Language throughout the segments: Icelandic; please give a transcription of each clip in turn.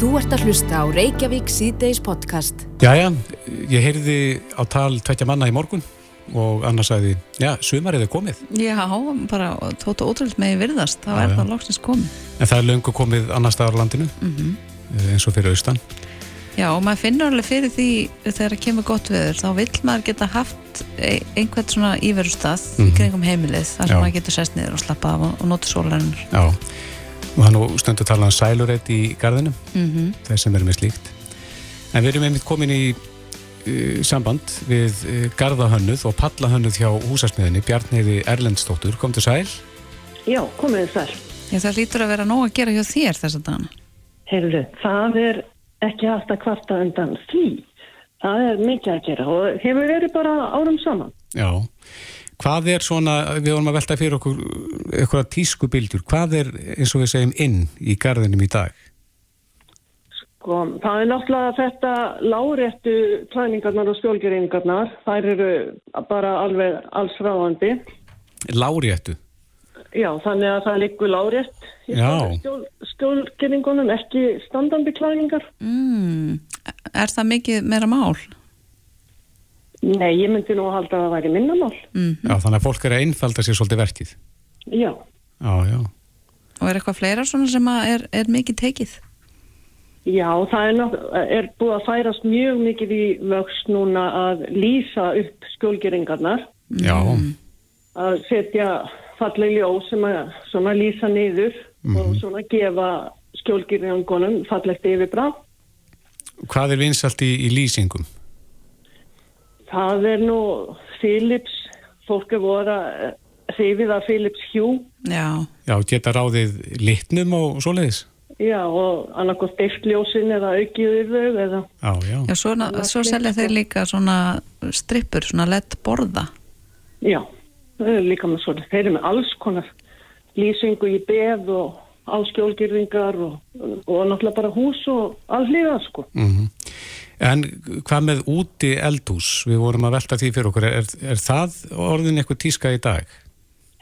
Þú ert að hlusta á Reykjavík síðdeis podcast. Jæja, ég heyrði á tal tveitja manna í morgun og Anna sagði, já, sumarið er komið. Já, bara tóta ótrúld með virðast, þá Já, er já. það loksins komið. En það er löngu komið annar staðar á landinu, Mm eh, eins og fyrir austan. Já, og maður finnur alveg fyrir því þegar það kemur gott veður, þá vill maður geta haft e- einhvern svona íverustað í Mhm. kringum heimilið, þar sem maður getur sest niður og slappa af og, og nota sólarinnar. Já, og hann nú stundu talað um sælureitt í garðinum, Mm þeir sem eru með slíkt. En við erum einmitt komin í uh, samband við uh, garðahönnuð og pallahönnuð hjá húsasmiðinni, Bjarnheiði Erlendstóttur. Kom til sæl? Já, komið sæl. Já, það lítur að vera nóg að gera hjá þér þess að dana. Heyrðu, það er ekki hægt að kvarta undan því. Það er mikið að gera og hefur verið bara árum saman. Já. Hvað er svona, við vorum að velta fyrir okkur eitthvað tísku bildur, hvað er eins og við segjum inn í garðinum í dag? Sko, það er náttúrulega þetta láréttu klæningarnar og skjólgeringarnar. Þær eru bara alveg alls ráðandi. Láréttu? Já, þannig að það liggur lárétt í Já. skjól, skjólgeringunum, ekki standandi klæningar. Mm, er það mikið meira mál? Nei, ég myndi nú að halda að það væri minnamál. Mm Já, þannig að fólk er að einfalda sér svolítið verkið. Já, Já, já. Og er eitthvað fleira svona sem að er, er mikið tekið? Já, það er, nokk, er búið að færast mjög mikið í vöxt núna að lýsa upp skjólgeringarnar, Já, að setja falleg ljós sem að svona lýsa niður og svona gefa skjólgeringunum fallegt yfirbráð. hvað er vinsalt í, í lýsingum? Það er nú Philips, fólk er voru að hrifið af Philips Hue, Já, Já, geta ráðið litnum og svoleiðis? já, og annarkoð deiftljósin eða aukið yfir þau eða, Já, já. Já svona, svo selja þeir líka svona strippur, svona lett borða. já, þau eru líka með svona, þeir eru með alls konar lýsingu í beð og á skjólgirðingar og, og náttúrulega bara hús og allíða sko. Mm En hvað með úti eldhús? Við vorum að velta því fyrir okkur. Er, er það orðin eitthvað tíska í dag?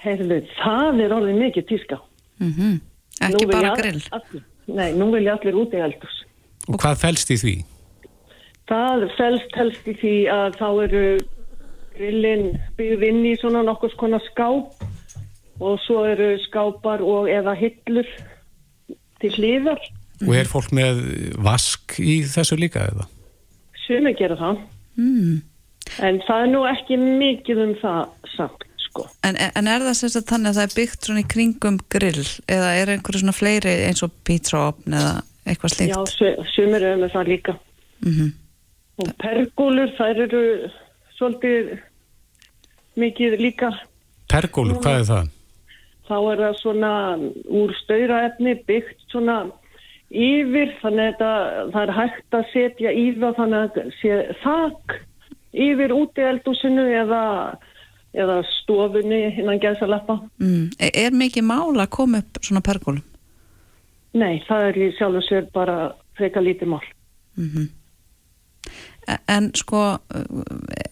Heyrðu, það er orðið mikið tíska. Mm Ekki Nú bara grill. Allir, nei, nú vilja allir út í eldhús. Og hvað fælst í því? Það felst helst í því að þá eru grillin byggð inn í svona nokkus konar skáp og svo eru skápar og eða hillur til hliðar. Og er fólk með vask í þessu líka eða? Sumi gera það. Mm. En það er nú ekki mikið um það samt, sko. En, en er það sagt þannig að það er byggt svona í kringum grill eða er einhverju svona fleiri eins og pizzaopn eða eitthvað slíkt? Já, su- sumir eru með það líka. Mhm. Og pergólur, þær eru svolítið mikið líka. Pergólur, hvað er það? Þá er það svona úr stauraefni byggt svona yfir, þannig að þetta, það er hægt að setja í það þannig að sé þak yfir úti eldúsinu eða, eða stofunni innan gæðsalappa. Mm. Er, er mikið mál að koma upp svona pergólum? Nei, það er í sjálf og sér bara freka lítið mál. Mm En sko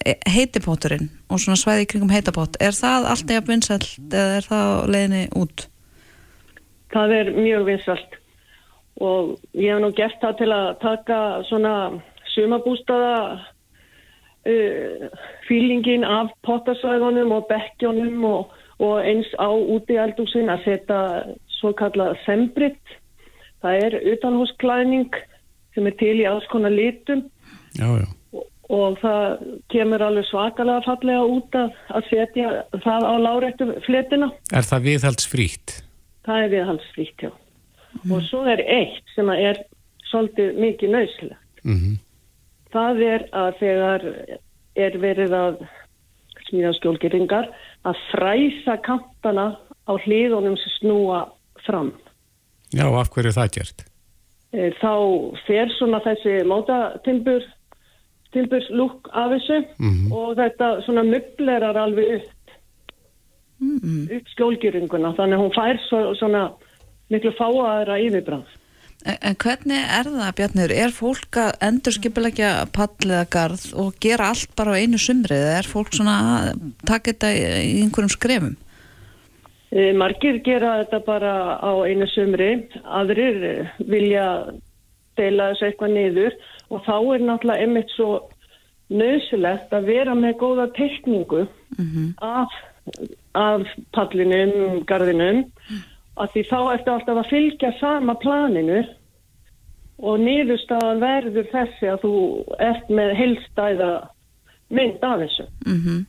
e- heitipotturinn og svona svæði í kringum heitapott, er það alltaf jafn vinsælt eða er það á leiðinni út? Það er mjög vinsalt og ég hef nú gert það til að taka svona sumabústaða uh, fílingin af pottasvæðunum og bekkjónum og, og eins á úti eldúsin að setja svo kallað sembrit. Það er utanhúsklæning sem er til í alls konar litum Já, já. og, og það kemur alveg svakalega fallega út að, að setja það á láréttu fletina. Er það viðhaldsfrítt? Það er viðhaldsfrítt, já. Og svo er eitt sem er svolítið mikið nöðslega. Mm Það er að þegar er verið að smíða skjólgeringar að fræsa kantana á hliðunum sem snúa fram. Já, af hverju er það gert? Eh, Þá fer svona þessi mótatimbur timburslúk af þessu Mhm. og þetta svona mublerar alveg upp, Mm. upp skjólgeringuna þannig að hún fær svo, svona miklu fáaðra yfirbráð. En, en hvernig er það, Bjarnir? Er fólk að endur skipilegja pall eða garð og gera allt bara á einu sumrið? Eða er fólk svona að taka þetta í, einhverjum skrefum? Eh, Margir gera þetta bara á einu sumri, aðrir vilja deila þessu eitthvað niður og þá er náttúrulega einmitt svo nöðsilegt að vera með góða tekningu af, af pallinum, garðinum að því þá ertu alltaf að fylgja sama planinu og niðurstaðan verður þessi að þú ert með heilstæða mynd af þessu. Mm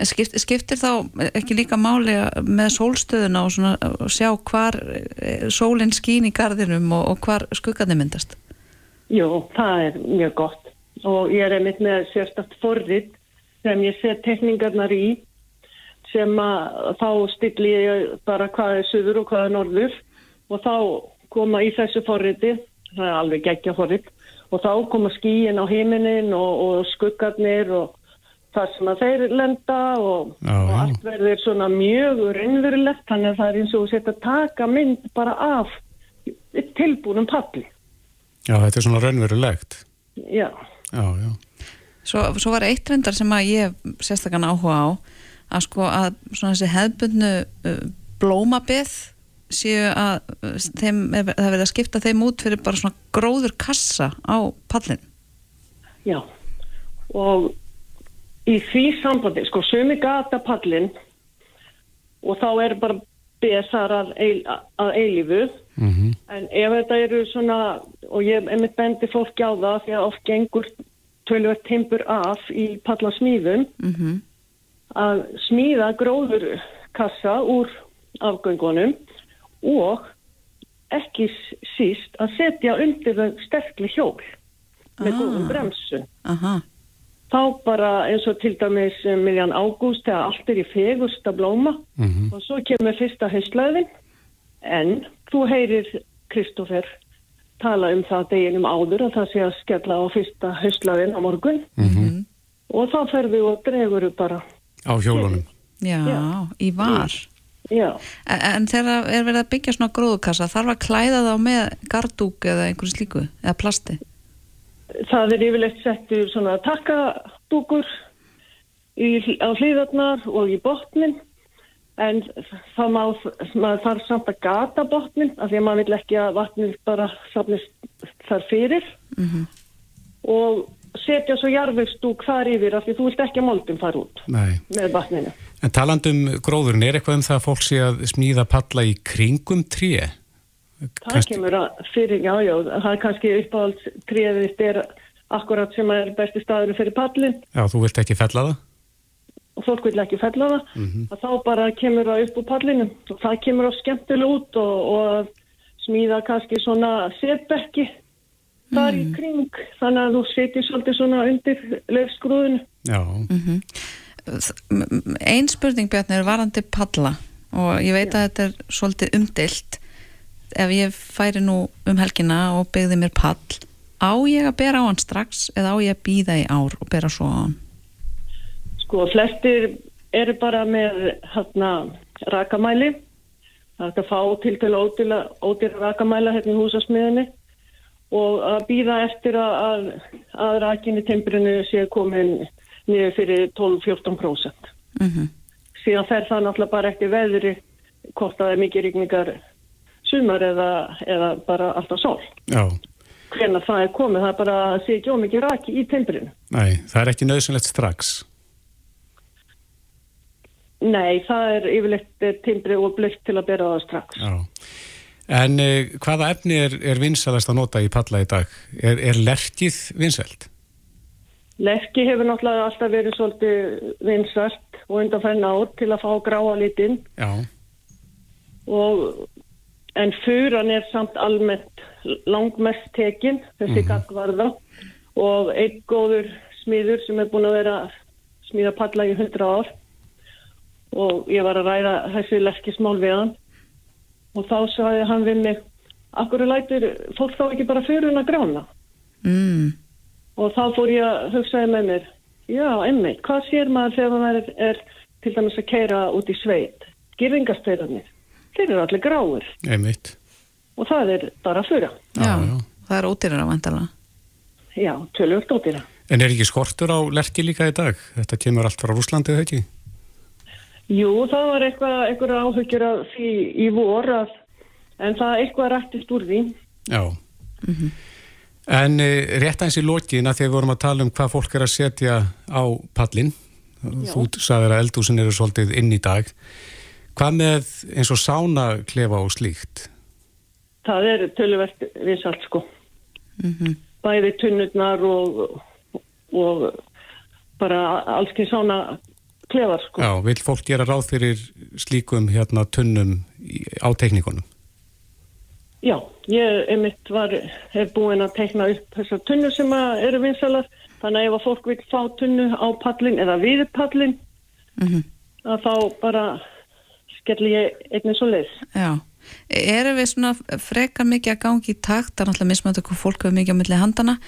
En skipt, skiptir þá ekki líka máli með sólstöðuna og svona sjá hvar eh, sólinn skín í garðinum og, og hvar skuggarnir myndast? Jú, það er mjög gott og ég er einmitt með sérstakt forrið sem ég set tekningarnar í sem að þá stilli ég bara hvað er söður og hvað er norður og þá koma í þessu forriði, það er alveg geggja forrið og þá koma skíin á heiminin og, og skuggarnir og það sem að þeir lenda og, og allt verður svona mjög raunverulegt þannig að það er eins og setja taka mynd bara af tilbúnum palli. Já, þetta er svona raunverulegt. Já. Já, já. Svo, svo var eitt reyndar sem að ég sérstakann áhuga á að sko að svona þessi hefbundnu uh, blómabið séu að uh, þeim, er- það verið að skipta þeim út fyrir bara svona gróður kassa á pallin. Já, og í því sambandi, sko, sumi gata pallin og þá er bara besar að, eil, að eilífu, Mm en ef þetta eru svona, og ég einmitt bendi fólki á það því að oft gengur tölvöld timpur af í pallasmíðum, Mm að smíða gróður kassa úr afgöngunum og ekki síst að setja undir þau sterkli hjól með Ah. góðum bremsun. Aha, þá bara eins og til dæmis um miðjan ágúst þegar allt er í fegurst að blóma -hmm. og svo kemur fyrsta hauslæðin en þú heyrir Kristófer tala um það deginum áður að það sé að skella á fyrsta hauslæðin á morgun Mhm. og þá ferðu og dregur bara Á hjólunum. já, Já. í var. já, En, en þegar er verið að byggja svona gróðukassa, þarf að klæða þá með gardúk eða einhverju slíku, eða plasti? það er yfirleitt settur svona takkadúkur í, á hlýðarnar og í botnin en það má, maður þarf samt að gata botnin af því að maður vil ekki að vatnið bara safnist þar fyrir Mm og setja svo jarðvegstúk þar yfir af því þú vilt ekki að moldum fara út Nei. með vatninu. En talandum gróðurinn, er eitthvað um það að fólk sé að smíða palla í kringum tré? Það kemur að fyrir, já, já, það er kannski uppáhalds tríðist er akkurat sem er besti staður fyrir pallin Já, þú vilt ekki fella það? og fólk vil ekki fella það, að þá bara kemur það upp úr pallinu og það kemur á skemmtileg út og, og smíða kannski svona setbekki þar í kring, þannig að þú setjir svolítið svona undir löfskrúðinu. Já. Ein spurning Bjarni er varandi palla og ég veit að þetta er svolítið umdilt ef ég færi nú um helgina og byggði mér pall á ég að bera á hann strax eða á ég að býða í ár og bera svo á hann Sko, flestir eru bara með hérna rakamæli. Það er að fá til til ódýra, ódýra rakamæla hérna í húsasmiðinni og að býða eftir að, að, að rakinni temperinu sé komin niður fyrir 12-14%. mm -hmm. Síðan fer það náttúrulega bara eftir veðri hvort það er mikið rigningar sumar eða, eða bara alltaf sól. Já. Hvernig það er komið, það er bara að sé ekki ómikið raki í temperinu. Nei, það er ekki nöðsynlegt strax. Nei, það er yfirleitt timbri og blökt til að bera það strax. Já. En uh, hvaða efni er, er vinsalast að nota í palla í dag? Er, er lerkið vinsælt? Lerki hefur náttúrulega alltaf verið svolítið vinsalt og undanfærin ár til að fá gráa litinn Já. og en furan er samt almennt langmest tekin, þessi mm gaggvarða og einn góður smiður sem er búin að vera smíða palla í 100 ár og ég var að ræða þessi lerkismál við hann og þá sagði hann við mig Akkur lætur fólk þá ekki bara furun að grána? mm. Og þá fór ég að hugsaði með mér, já, einmitt, hvað sér maður þegar maður er, er til dæmis að keira út í sveit? Girðingastöðarnir, þeir eru allir gráir Einmitt. og það er bara fura. já, Já, já. það er ódýrar á vandala Já, tölvöld ódýra. En er ekki skortur á lerki líka í dag? Þetta kemur allt frá Rúslandi, eða ekki? Jú, það var eitthvað, eitthvað áhugjur af því í vor að, en það eitthvað rættist úr því. Já. En uh, rétt eins í því að við vorum að tala um hvað fólk er að setja á pallin, þú sagðir að eldúsin eru svolítið inn í dag, hvað með eins og sánaklefa og slíkt? Það er töluvert vinsalt sko. Bæði tunnurnar og, og bara allsken sána klefar sko. Já, vil fólk gera ráð fyrir slíkum hérna tunnum í- á teknikunum? Já, ég einmitt var, hef búin að teikna upp þessar tunnur sem að eru vinsalar. Þannig að ef að fólk vil fá tunnu á pallin eða við pallin, að þá bara skelli ég einnig svo leið. Já, erum við svona frekar mikið að gangi í takt, það er náttúrulega mismöndu hvað fólk hefur mikið á milli handana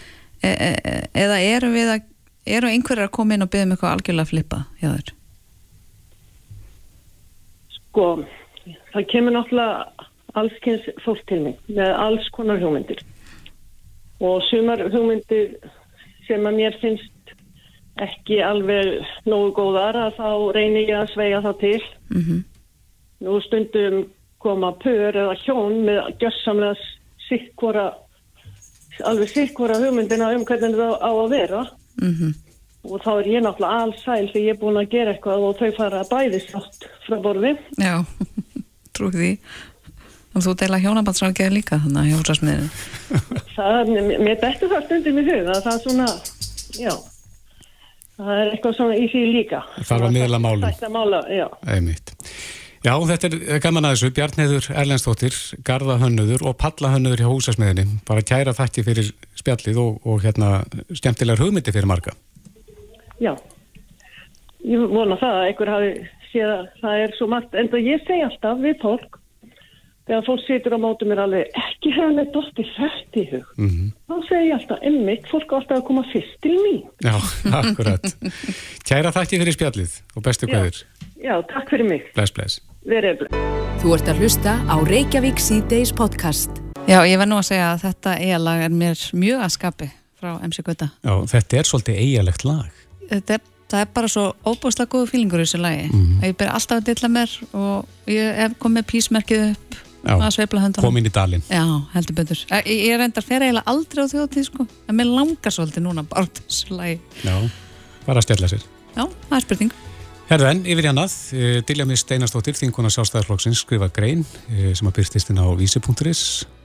e e e- eða erum við að eru einhverjar að koma inn og byggja um eitthvað algjörlega flippað hjá þér? Sko, það kemur náttúrulega allskynns fólk til mig með alls konar hugmyndir. Og sumar hugmyndir sem að mér finnst ekki alveg nógu góðar að þá reynir ég að sveia það til. Mm Nú stundum koma pör eða hjón með gjössamlega sikkvara, alveg sikkvara hugmyndina um hvernig það á að vera. -hmm. Og þá er ég náttúrulega allsæl þegar ég er búin að gera eitthvað og þau fara bæði sátt frá borði. Já, trúi því og þú deila hjónabandsrákjaði líka þannig að hjósasmiðinu Það, mér- mér dettur það stundum í hug að það er svona, já, það er eitthvað svona í því líka. Þarf að miðla málum. Þetta mála, já. Já, þetta er gaman að þessu, Bjarnheður Erlendstóttir, Garðahönnöður og Pallahönnöður hjá húsasmiðinni. Bara kæra þætti fyrir spjallið og, og hérna skemmtilegar hugmyndi fyrir marga. Já, ég vona það að einhver hafi séð að það er svo margt, en það ég segi alltaf við fólk, þegar fólk situr á mótum mér alveg, ekki hefur með dóttir þetta í hug. Mm Þá segi ég alltaf, emmitt, fólk á alltaf að koma fyrst til mín. Já, akkurat. Kæra þætti fyrir spjallið og bestu Já. kvæður. Já, takk fyrir mig. Bless, bless. Verið blöð. Þú ert að hlusta á Reykjavík síðdeis podcast. Já, ég verð nú að segja að þetta eigalag er mér mjög að skapi frá MC Gauta Já, þetta er svolítið eigalegt lag. þetta er, það er bara svo óbúslega góðu fílingur í þessu lagi Mhm. ég ber alltaf að dilla mér og ég hef komið písmerkið upp Já, að sveifla höndunum kom inn í dalinn. Já, heldur betur. Ég, ég reyndar fer eiginlega aldrei á þjóðtíð sko, en mér langar svolítið núna bara þessu lagi. Já, bara að stjalla sér. Já, það er spurning. Herðu en, yfir í annað, uh, Dilja Miss Steinarstóttir, þinguna sjálfstæðarflokksins, skrifa grein uh, sem að byrstist inn á vísi.is.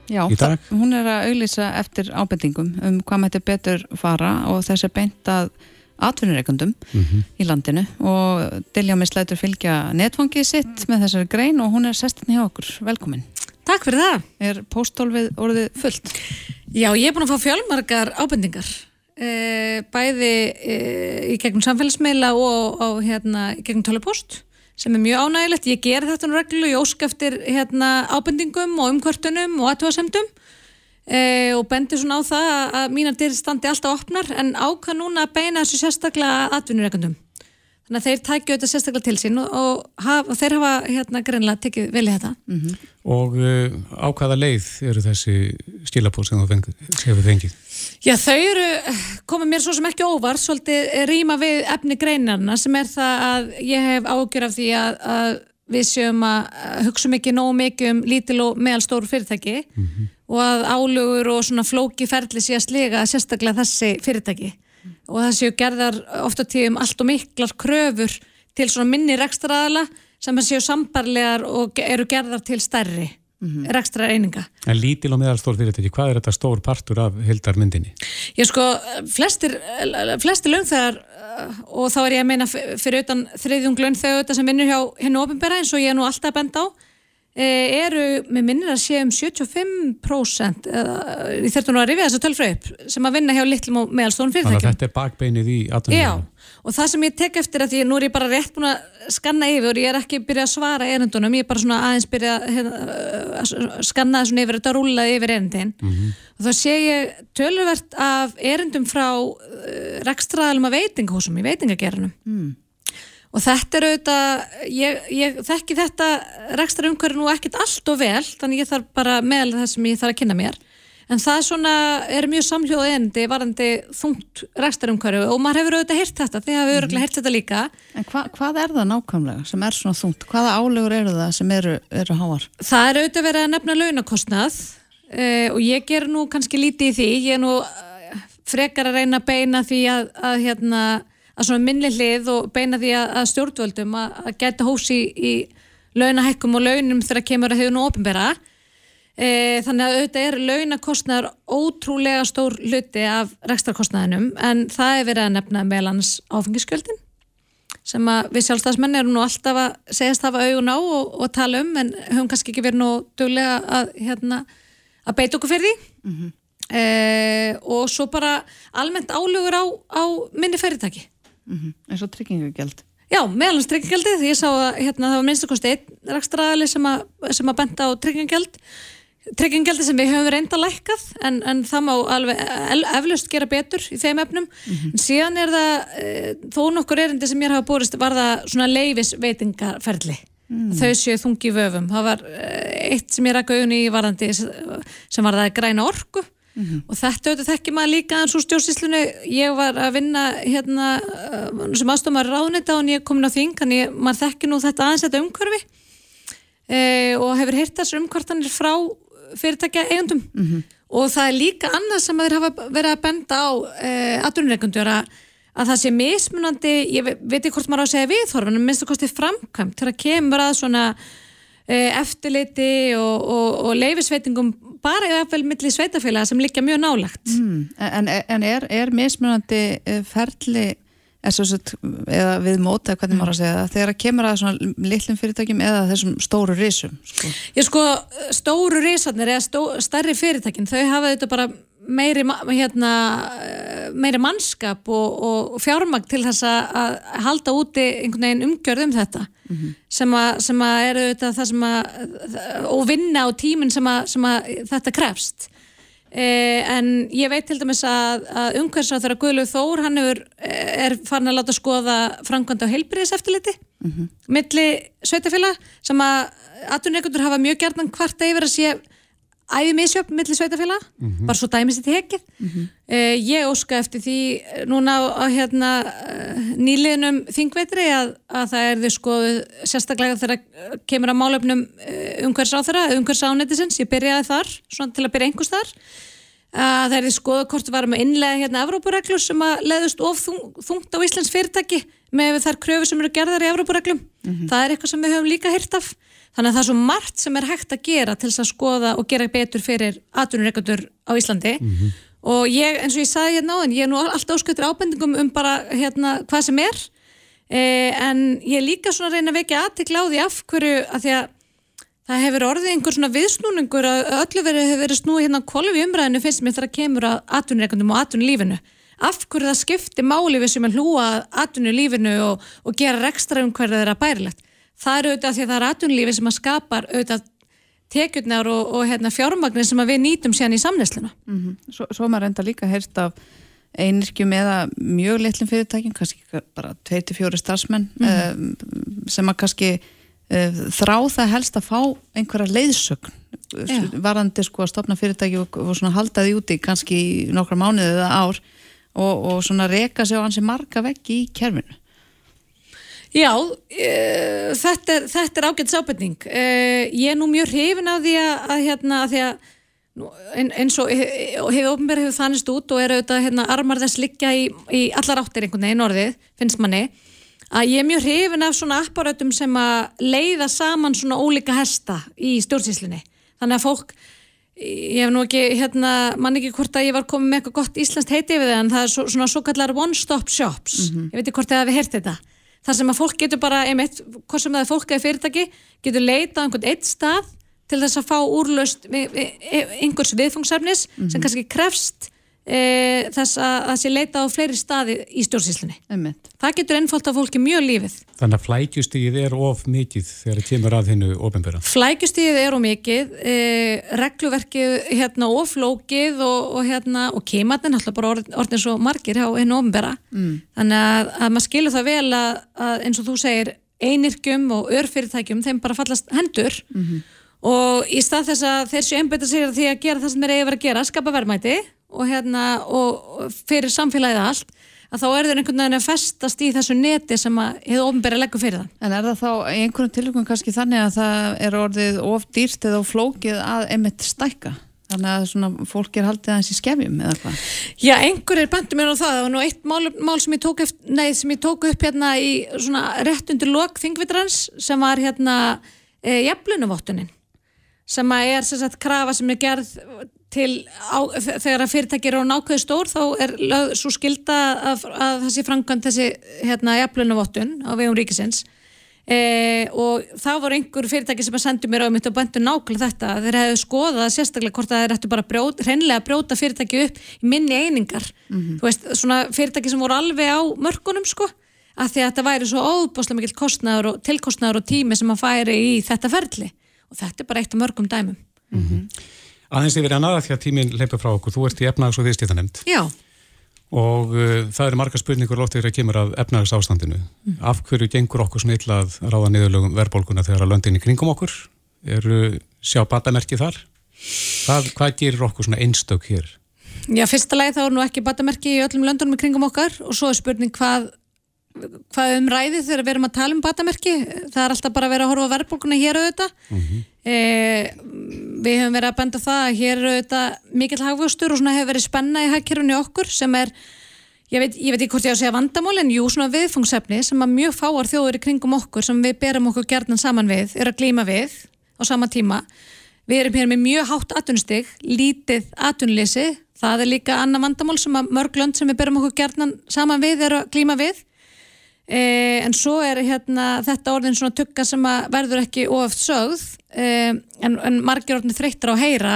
Já, Í dag? það- hún er að auglýsa eftir ábendingum um hvað mætti betur fara og þess er beint að atvinnureikundum Mm í landinu og Dilja Miss lætur fylgja netfangið sitt með þessari grein og hún er sestin hjá okkur. Velkomin. Takk fyrir það. Er póstólfið orðið fullt? Já, ég er búin að fá fjölmargar ábendingar. E, bæði e, í gegnum samfélagsmeila og á, hérna, í gegnum tölupost sem er mjög ánægilegt. Ég ger þetta nú reglu, ég ósk eftir hérna, ábendingum og umkvörtunum og aðtúasemdum e, og bendi svona á það að- að mínar dyrir standi alltaf opnar en ákvað núna að beina þessu sérstaklega atvinnureikundum. Þannig að þeir tækju þetta sérstaklega til sín og, og, haf, og þeir hafa hérna greinlega tekið vel í þetta. Og uh, á hvaða leið eru þessi stílabóð sem þú fengið? Já, þau eru, komið mér svo sem ekki óvar, svolítið rýma við efni greinarna sem er það að ég hef ágjör af því að, að við séum að hugsa mikið nógu mikið um lítil og meðalstóru fyrirtæki og að álugur og svona flóki ferli sé að sliga sérstaklega þessi fyrirtæki. Og það séu gerðar ofta tíðum allt og miklar kröfur til svona minni rekstraðala sem séu sambarlegar og eru gerðar til stærri mm eininga. En lítil og meðalstór fyrirtæki, hvað er þetta stór partur af hildarmyndinni? Ég sko, flestir, flestir launþegar og þá er ég að meina fyrir utan þriðjung launþegar sem vinnur hjá hennu ofinbera eins og ég er nú alltaf að benda á eh, eru, með minnir að sé um 75% eða, ég þurfti nú að rifja þessa tölfrau upp sem að vinna hjá litlum og meðalstórum Þannig að fyrirtækjum þetta er bakbeinið í Já, atvinnum. Og það sem ég tek eftir að því nú er ég bara rétt búin að skanna yfir og ég er ekki byrjað að svara erindunum, ég er bara svona aðeins byrjað hérna, að skanna þessum yfir þetta rúlaði yfir erindin. Og þá sé ég töluvert af erindum frá uh, rekstraðalum að veitingahúsum í veitingagerunum Mm. og þetta er auðvitað ég, ég þekki þetta rekstra umhverju nú ekkert allt og vel þannig ég þarf bara meðal það sem ég þarf að kynna mér en það svona er mjög samhljóð endi varandi þungt rekstra umhverju og maður hefur auðvitað heyrt þetta þið hafa öruglega heyrt þetta líka En hva, hvað er það nákvæmlega sem er svona þungt? Hvaða álegur eru það sem eru, eru háar? það er auðvitað verið að nefna launakostnað uh, og ég ger nú kannski lítið í því, ég er nú uh, frekar að reyna að beina því að, að hérna, að svona minni hlið og beina því að, að stjórnvöldum að, að geta hósi í, í launahekkum og launum þegar kemur að hefur nú ofinbera e, þannig að auðvitað er launakostnaður ótrúlega stór hluti af rekstarkostnaðinum en það er verið að nefna meðlans áfengiskjöldin sem að við sjálfstafsmenn erum nú alltaf að segjast hafa augun á og, og tala um en höfum kannski ekki verið nú dögulega að, hérna, að beita okkur fyrir því mm -hmm. e, og svo bara almennt álugur á, á minni fyrirtæki mm -hmm. eins og tryggingagjald Já, meðalans tryggingagjaldið, ég sá að hérna, það var minnstakosti einn rækstraðali sem, sem að benda á tryggingagjald tryggingaldi sem við höfum reynda lækkað en, en það má alveg eflaust gera betur í þeim efnum mm -hmm. en síðan er það e, þó nokkur erindi sem ég hafa búist var það svona leifisveitingarferli mm. þau séu þungi vöfum það var e, eitt sem ég rækka auðvunni í varandi sem var það græna orku mm -hmm. og þetta auðvitað þekki maður líka eins og stjórnsýslunu ég var að vinna hérna e, sem aðstofmar ráðnita og ég komin á þing þannig maður þekki nú þetta aðeins þetta umhverfi e, og hefur heyrt þessar umkvartanir frá fyrirtækja eigundum mm -hmm. og það er líka annað sem þeir hafa verið að benda á eh, aðrunreikundur að, að það sé mismunandi, ég veit ekki hvort maður á að segja viðhorfum, en minnst að kosti framkvæmt að kemur að svona eh, eftirliti og, og, og leifisveitingum bara í aðfæl milli sveitafélaga sem líka mjög nálagt mm, En, en er, er mismunandi eh, ferli Sett, eða við móta, hvernig maður að segja það þegar að kemur að svona litlum fyrirtækjum eða þessum stóru risum sko. Já sko, stóru risarnir eða stó, starri fyrirtækin, þau hafa þetta bara meiri, hérna, meiri mannskap og, og fjármagn til þess að halda úti einhvern veginn umgjörð um þetta mm -hmm. sem, að, sem að eru þetta það sem að og vinna á tíminn sem, sem að þetta krefst Eh, en ég veit til dæmis að, að umhverfisráð þegar Guðlaug Þór hann er, er farin að láta skoða framkvæmda á heilbriðiseftiliti mm -hmm. milli sveitafélag sem að aðtunreikundur hafa mjög gerðan hvarta yfir að sé æði misjöfn milli sveitafélag mm -hmm. bara svo dæmis þetta hekið mm -hmm. eh, ég óska eftir því núna á, á hérna nýliðnum þingveitri að, að það er því skoðu sérstaklega þegar kemur að málefnum eh, umhverfisráð þeirra umhverfisráðnetisins, ég byrjaði þar svona til að byrja einhvers þar að það er því skoða hvort við varum að innlega hérna Evrópureglur sem að leðust of þung, þungt á Íslands fyrirtæki með þar kröfu sem eru gerðar í Evrópureglum mm -hmm. það er eitthvað sem við höfum líka hýrt af þannig að það er svo margt sem er hægt að gera til þess að skoða og gera betur fyrir atvinnureikundur á Íslandi mm -hmm. og ég, eins og ég sagði hérna á en ég er nú alltaf ásköldur ábendingum um bara hérna hvað sem er eh, en ég er líka svona að reyna að vekja aðtikla á því af hverju að því að Það hefur orðið einhver svona viðsnúningur að öllu verið hefur verið snúið hérna kvolvi umræðinu finnst mér þar að kemur að atvinnureikundum og atvinnulífinu. Af hverju það skiptir máli við sem er hlúa atvinnulífinu og, og gera það er auðvitað því að það er atvinnulífi sem að skapar auðvitað tekjurnar og, og hérna, fjármagnir sem við nýtum síðan í samnæsluna. Mm -hmm. Svo, svo maður enda líka heyrst af einirkjum eða mjög litlum fyrirtækin, kannski bara 24 starfsmenn mm -hmm. sem að kannski Eh, þrá það helst að fá einhverja leiðsögn Já. varandi sko að stopna fyrirtæki og, og svona halda því úti kannski nokkra mánuðið eða ár og, og svona reka sig á hansi marga veggi í kerfinu Já, e, þetta er, þetta er ágætt sábending. E, ég er nú mjög hrifin af því að, að hérna að því að eins og hefur ofnbæri hefur þannist út og er auðvitað hérna, armar þess liggja í, í allar áttir einhvern veginn orðið, finnst manni að ég er mjög hrifin af svona apparötum sem að leiða saman svona ólíka hesta í stjórnsýslinni þannig að fólk ég hef nú ekki, hérna, mann ekki hvort að ég var komið með eitthvað gott íslenskt heiti við það en það er svo, svona svo kallar one stop shops. Mm -hmm. ég veit ekki hvort það hefur heyrt þetta þar sem að fólk getur bara, einmitt, hvort sem það er fólk eða fyrirtæki, getur leita á einhvern eitt stað til þess að fá úrlaust einhvers viðfungsefnis mm -hmm. sem kannski krefst e, þess að það sé leita á fleiri staði í stjórnsýslinni. Það getur ennfólt að fólki mjög lífið. Þannig að flækjustíð er of mikið þegar það kemur að hennu ofinbæra? Flækjustíð er of mikið, e, regluverkið hérna of flókið og, og, hérna, og keimatinn alltaf bara orðin svo margir á hennu ofinbæra. Mm. Þannig að, að maður skilur það vel að, að eins og þú segir einirkjum og örfyrirtækjum þeim bara fallast hendur mm -hmm. og í stað þess að þeir séu einbæta sig því að gera það sem þeir eigi að vera að gera, skapa verðmæti og, hérna, og fyrir samfélagið allt að þá er það einhvern veginn að festast í þessu neti sem að hefur ofnbæri leggur fyrir það. En er það þá í einhvern tilvægum kannski þannig að það er orðið of dýrt eða of flókið að emitt stækka? Þannig að svona fólk er haldið aðeins í skefjum eða hvað? Já, einhver er bandið mér á það. Það var nú eitt mál, mál sem, ég eftir, nei, sem ég tók upp hérna í svona rétt undir lok þingvitrans sem var hérna e, jaflunuvottunin sem að er sem sagt krafa sem er gerð til á, þegar að fyrirtæki eru á nákvæðu stór þá er lög, svo skilda að, að þessi framkvæmt þessi hérna jaflunuvottun á vegum ríkisins e, og það voru einhver fyrirtæki sem að sendu mér á mitt og bæntu nákvæmlega þetta þeir hefðu skoðað sérstaklega hvort það er eftir bara brjót, hreinlega að brjóta fyrirtæki upp í minni einingar mm -hmm. þú veist, svona fyrirtæki sem voru alveg á mörgunum sko, að því að þetta væri svo óbúslega mikil kostnaður og tilkostnaður og tími sem að færi í þetta ferli og þetta er bara eitt af mörgum dæmum mm -hmm. Aðeins yfir að naða því að tíminn leipur frá okkur, þú ert í efnags og viðstíðanemnd Já. Og uh, það eru marga spurningur lóttið þegar það kemur af efnags ástandinu mm. af hverju gengur okkur svona illa að ráða niðurlögum verðbólguna þegar að löndin í kringum okkur? Eru sjá batamerki þar? Hvað, hvað gerir okkur svona einstök hér? Já, fyrsta lagi þá er nú ekki batamerki í öllum löndunum í kringum okkar. Og svo er spurning hvað hvað um ræði þegar við erum að tala um batamerki það er alltaf bara að vera að horfa verðbólkuna hér auðvitað. Mm -hmm. e, við hefum verið að benda það að hér auðvitað mikill hagvöxtur og svona hefur verið spenna í hagkerfunni okkur sem er ég veit, ég veit ekki hvort ég á að segja vandamál en jú svona viðfungsefni sem að mjög fáar þjóður í kringum okkur sem við berum okkur gerðan saman við, er að glíma við á sama tíma. Við erum hér með mjög hátt atvinnustig lítið atvinnuleysi. Það er líka annað vandamál sem að mörg lönd sem við berum okkur gerðan saman við er að glíma við Eh, en svo er hérna, þetta orðin svona tukka sem verður ekki oft sögð. Eh, en, en margir orðin þreyttir á að heyra.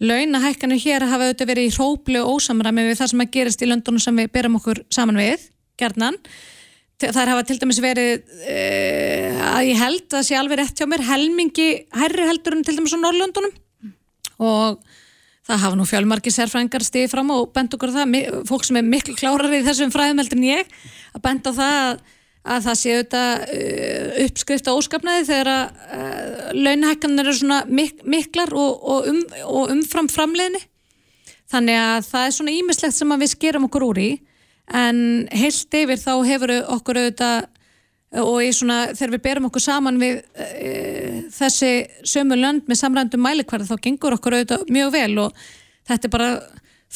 Launahækkanir hér hafa auðvitað verið í hróplu og ósamræmi við það sem að gerist í löndunum sem við berum okkur saman við gerðnan þar hafa til dæmis verið eh, að ég held að sé alveg rétt hjá mér helmingi herri heldur en til dæmis á Norrlöndunum og það hafa nú fjálmarki sérfrængar stíði fram og bent okkur það, fólk sem er miklu klárar í þessum fræðumeldur en ég, að benda það að, að það sé auðvitað uh, uppskrift á óskapnaði þegar að uh, launahækkanir eru svona mik miklar og, og, um, og umfram framleginni. Þannig að það er svona ímislegt sem við skerum okkur úr í en heilt yfir þá hefur okkur auðvitað og svona, þegar við berum okkur saman við e, þessi sömu lönd með samrændum mælikvarð þá gengur okkur auðvitað mjög vel og þetta er bara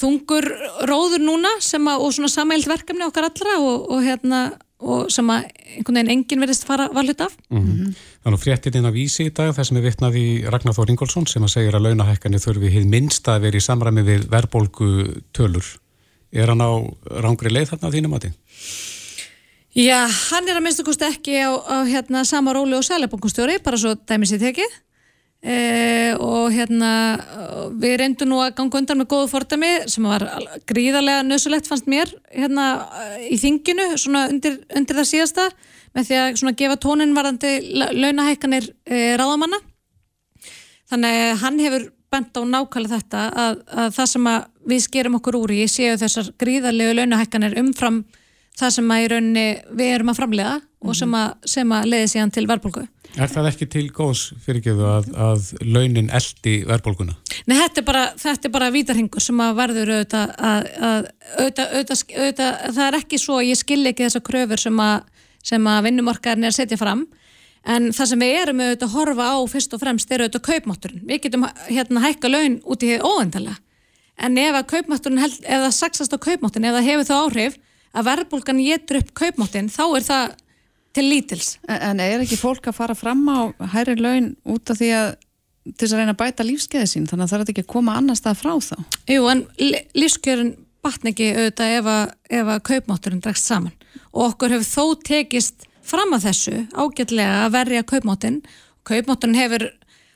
þungur róður núna að, og svona samælt verkefni okkar allra og, og, hérna, og sem að einhvern veginn enginn verðist fara valut af mm -hmm. Þannig að fréttin inn á vísi í dag þar sem er vittnað í Ragnar Þór Ingólfsson sem að segja að launahækkanir þurfi hið minnst að vera í samræmi við verbolgu tölur Er hann á rángri leið þarna á þínum aðeins? Já, hann er að minnstu kosti ekki á, á hérna, sama róli og sælebankustjóri, bara svo dæmis í tekið. E, og hérna við reyndum nú að ganga undan með góðu fordami sem var gríðarlega nöðsulegt fannst mér hérna í þinginu, svona undir, undir það síðasta með því að svona gefa tónin varandi launahækkanir e, ráðamanna. Þannig hann hefur bent á nákvæmlega þetta að, að það sem að við skerum okkur úr í séu þessar gríðarlegu launahækkanir umfram það sem að í rauninni við erum að framlega mm -hmm. og sem að, sem að leiði síðan til verðbólgu. Er það ekki til góðs fyrirgeðu að, að launin eldi verðbólguna? Nei, þetta er bara, þetta er bara vítarhingur sem að verður auðvitað að, að auðvitað, það er ekki svo, ég skil ekki þessa kröfur sem að, að vinnumarkaðin er að setja fram en það sem við erum auðvitað að horfa á fyrst og fremst er auðvitað kaupmátturinn. Við getum hérna hækka laun út í óendalega en ef að kaupmátturinn, ef það saksast á kaupmátturinn, ef það hefur þá áhrif að verðbólgan getur upp kaupmáttin þá er það til lítils. En, er ekki fólk að fara fram á hæri laun út af því að til þess að reyna að bæta lífskeiði sín? Þannig að það er ekki að koma annar stað frá þá? Jú, en lífskeiðurinn batn ekki auðvitað ef að, ef að kaupmátturinn dregst saman. Og okkur hefur þó tekist fram að þessu ágætlega að verja kaupmáttin kaupmátturinn hefur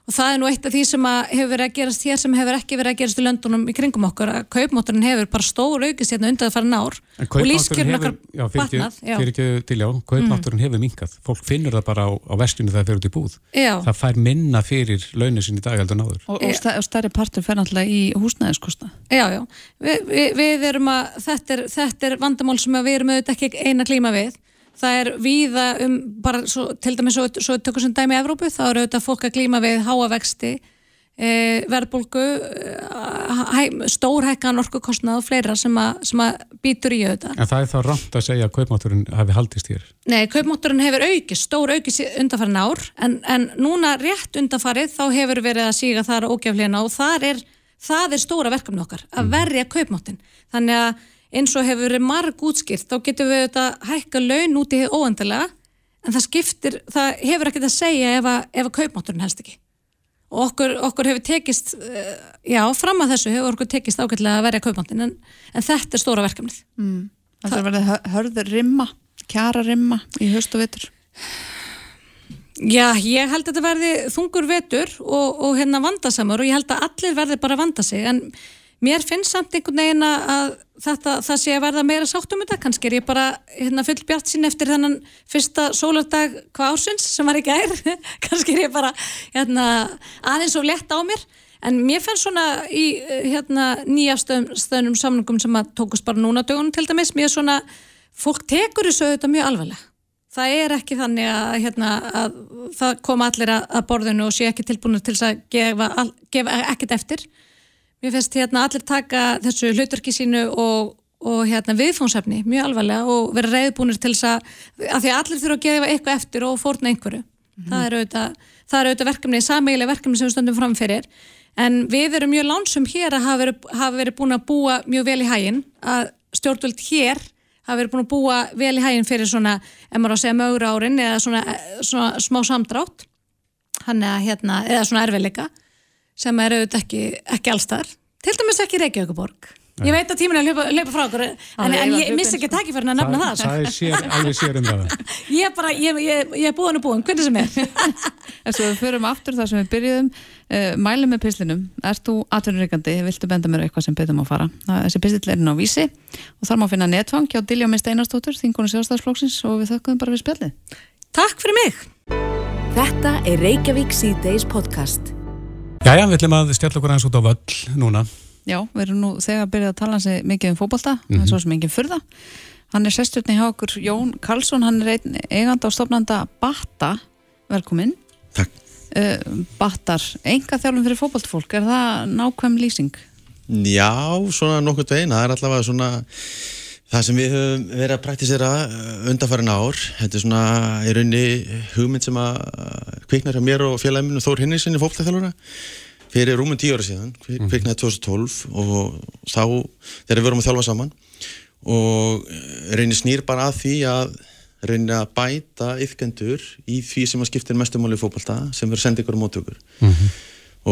og það er nú eitt af því sem hefur verið að gerast hér sem hefur ekki verið að gerast í löndunum í kringum okkur að kaupmátturinn hefur bara stór aukist hérna undan það fara nár og lífskjörn okkar batnað fyrir ekki til já, kaupmátturinn mm. hefur minkað fólk finnur það bara á, á þegar það fyrir út í búð. Já. það fær minna fyrir launin sín í dag heldur náður og, og, og stærri partur fer náttúrulega í húsnæðiskosta Já, já, vi, vi, við erum að þetta er, þetta er vandamál sem við erum auðvitað ekki eina klíma við það er víða um, bara svo, til dæmis svo, svo tökur sem dæmi Evrópu, þá eru auðvitað fólk að glíma við háavexti, e, verðbólgu, e, stórhækkan orkukostnað og fleira sem að, sem að býtur í auðvitað. En það er þá rámt að segja að kaupmátturinn hafi haldist hér? Nei, kaupmátturinn hefur aukist, stór aukist undanfarið ár, en, en núna rétt undanfarið þá hefur verið að síga þar ógeflina og þar er það er stóra verkefni okkar, að verja kaupmáttin þannig að eins og hefur verið marg útskýrt, þá getum við þetta hækka laun út í óendilega en það skiptir, það hefur ekkert að segja ef að, ef að kaupmátturinn helst ekki. Og okkur, okkur hefur tekist eh, já, fram að þessu hefur okkur tekist ágætlega að verja kaupmáttin en, en þetta er stóra verkefnið. Mm. Það er verið hörður rimma kjara rimma í höst og vetur? Já, ég held að þetta verði þungur vetur og, og hérna vandasamur og ég held að allir verði bara vanda sig en mér finnst samt einhvern veginn að þetta, það sé að verða meira sáttum þetta, kannski er ég bara hérna, full bjart sín eftir þennan fyrsta sólardag hvað ásins sem var ekki ær kannski er ég bara hérna, aðeins og lett á mér. En mér fannst svona í hérna, nýjastöðnum samlingum sem að tókust bara núna dögunum til dæmis, mér svona fólk tekur þessu auðvitað mjög alvarlega. Það er ekki þannig að, hérna, að það koma allir að, borðinu og sé ekki tilbúinu til að gefa, gefa ekkert eftir. Mér finnst hérna, allir taka þessu hlutverki sínu og, og hérna, viðfónsefni mjög alvarlega og vera reyðbúinir til þess að, að því að allir þurfa að gefa eitthvað eftir og fórna einhverju. Mm -hmm. það, er auðvitað, er auðvitað verkefni, sameigileg verkefni sem við stöndum framfyrir en við erum mjög lánsum hér að hafa verið, hafa verið búin að búa mjög vel í hæginn að stjórnvöld hér hafa verið búin að búa vel í hæginn fyrir svona, ef maður á að segja mögur árin eða svona, svona smá samdrátt hann er hérna, eða svona erfiðleika sem er auðvitað ekki, ekki allstar, til dæmis ekki Reykjavíkuborg Ég veit að tíminn er að leipa frá okkur en, en ég missi ekki takk fyrir að nefna það Það er sér, alveg sér um það. Ég er bara, ég, ég, ég er búin og búin. Hvernig sem er. En svo við förum aftur þar sem við byrjuðum. Uh, mælum með pislinum, erst þú atvinnuríkandi viltu benda mér eitthvað sem betum að fara? Þessi pislill er inn á vísi. Og þar má finna netfang hjá Dilja með Steinarstóttur þingunum sjálfstæðsflóksins og við þökkum bara við spjallið. Takk fyrir mig Jæja, við ætlum að stjalla okkur aðeins út á völl núna Já, við erum nú þegar byrjað að tala hansi mikið um fókbalta, mm -hmm. en svo sem enginn fyrða. Hann er sesturni hjá okkur Jón Karlsson, hann er einn eigand á stofnanda Batta, velkomin. Takk. Uh, Battar, enga þjálfum fyrir fókbaltfólk, er það nákvæm lýsing? Já, svona nokkur dvein, það er allavega svona það sem við höfum verið að praktisera undanfærin ár. Þetta er svona í raunni hugmynd sem að kviknar hjá mér og félaginu Þór Hinnisinni fókbaltþjálfura fyrir rúmum tíu ára síðan, mhm. kviknaði 2012 og þá, þegar við vorum að þjálfa saman og eh, reynir snýr bara að því að reynir að bæta yfkendur í því sem að skiptir mestumáli í fókbalta sem verður sendið ykkur á mótökur mm -hmm.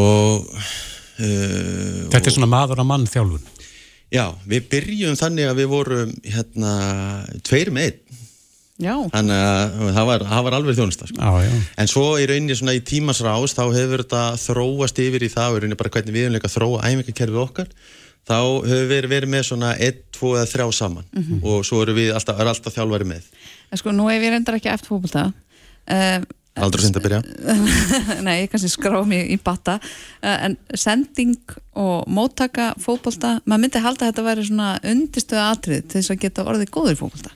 og uh, Þetta er svona maður að mann þjálfun Já, við byrjum þannig að við vorum hérna tveir með einn. Þannig að það var, það var alveg þjónust sko. en svo í rauninni svona í tímasrás þá hefur þetta þróast yfir í það og í rauninni bara hvernig við hefum leikað þróa æfingarkerfið okkar þá hefur við verið með svona 1, 2 eða 3 saman. Mm -hmm. og svo eru við alltaf, er alltaf þjálfari með. En sko nú ef ég reyndar ekki eftir fólkvölda uh, Aldrei senda að byrja. Nei, ég kannski skrá mér í batta. Uh, en sending og móttaka fólkvölda, maður myndi halda að þetta væri svona undistöðu atrið til þess að geta orðið góður fólkvölda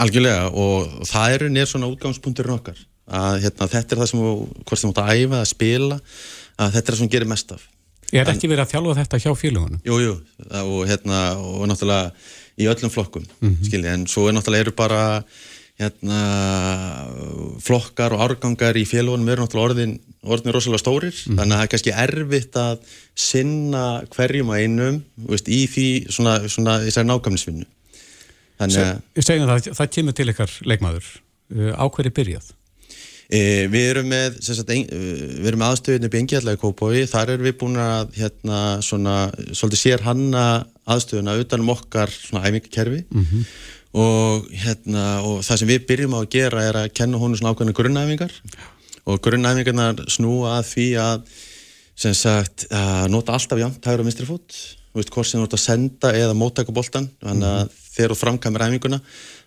Algjörlega og það eru nér svona útgangspunkturinn okkar að hérna, þetta er það sem hvort sem átt að æfa, að spila að þetta er það sem gerir mest af. Ég er ekki verið að þjálfa þetta hjá félagunum Jújú, jú, og hérna og náttúrulega í öllum flokkum mm -hmm. skilji, en svo er náttúrulega eru bara hérna flokkar og árgangar í félagunum eru náttúrulega orðin, orðin rosalega stórir mm þannig að það er kannski erfitt að sinna hverjum að einum veist, í því svona, svona þessari nákvæmnisvinnu. Ég segna það, það kemur til ykkar leikmaður, uh, á hverju byrjað? E, við erum með, erum með aðstöðinu bengjallega í Kópói, þar erum við búin að hérna svona, svolítið sér hanna aðstöðuna utanum okkar svona æfingarkerfi mm -hmm. Og hérna og það sem við byrjum á að gera er að kenna honu svona ákveðna grunnæfingar. Og grunnæfingarnar snúa að því að sem sagt að nota alltaf jæmt hægur og minstri fót. Hvort sem þú ert að senda eða móttaka boltan þannig að þegar þú framkæmur æfinguna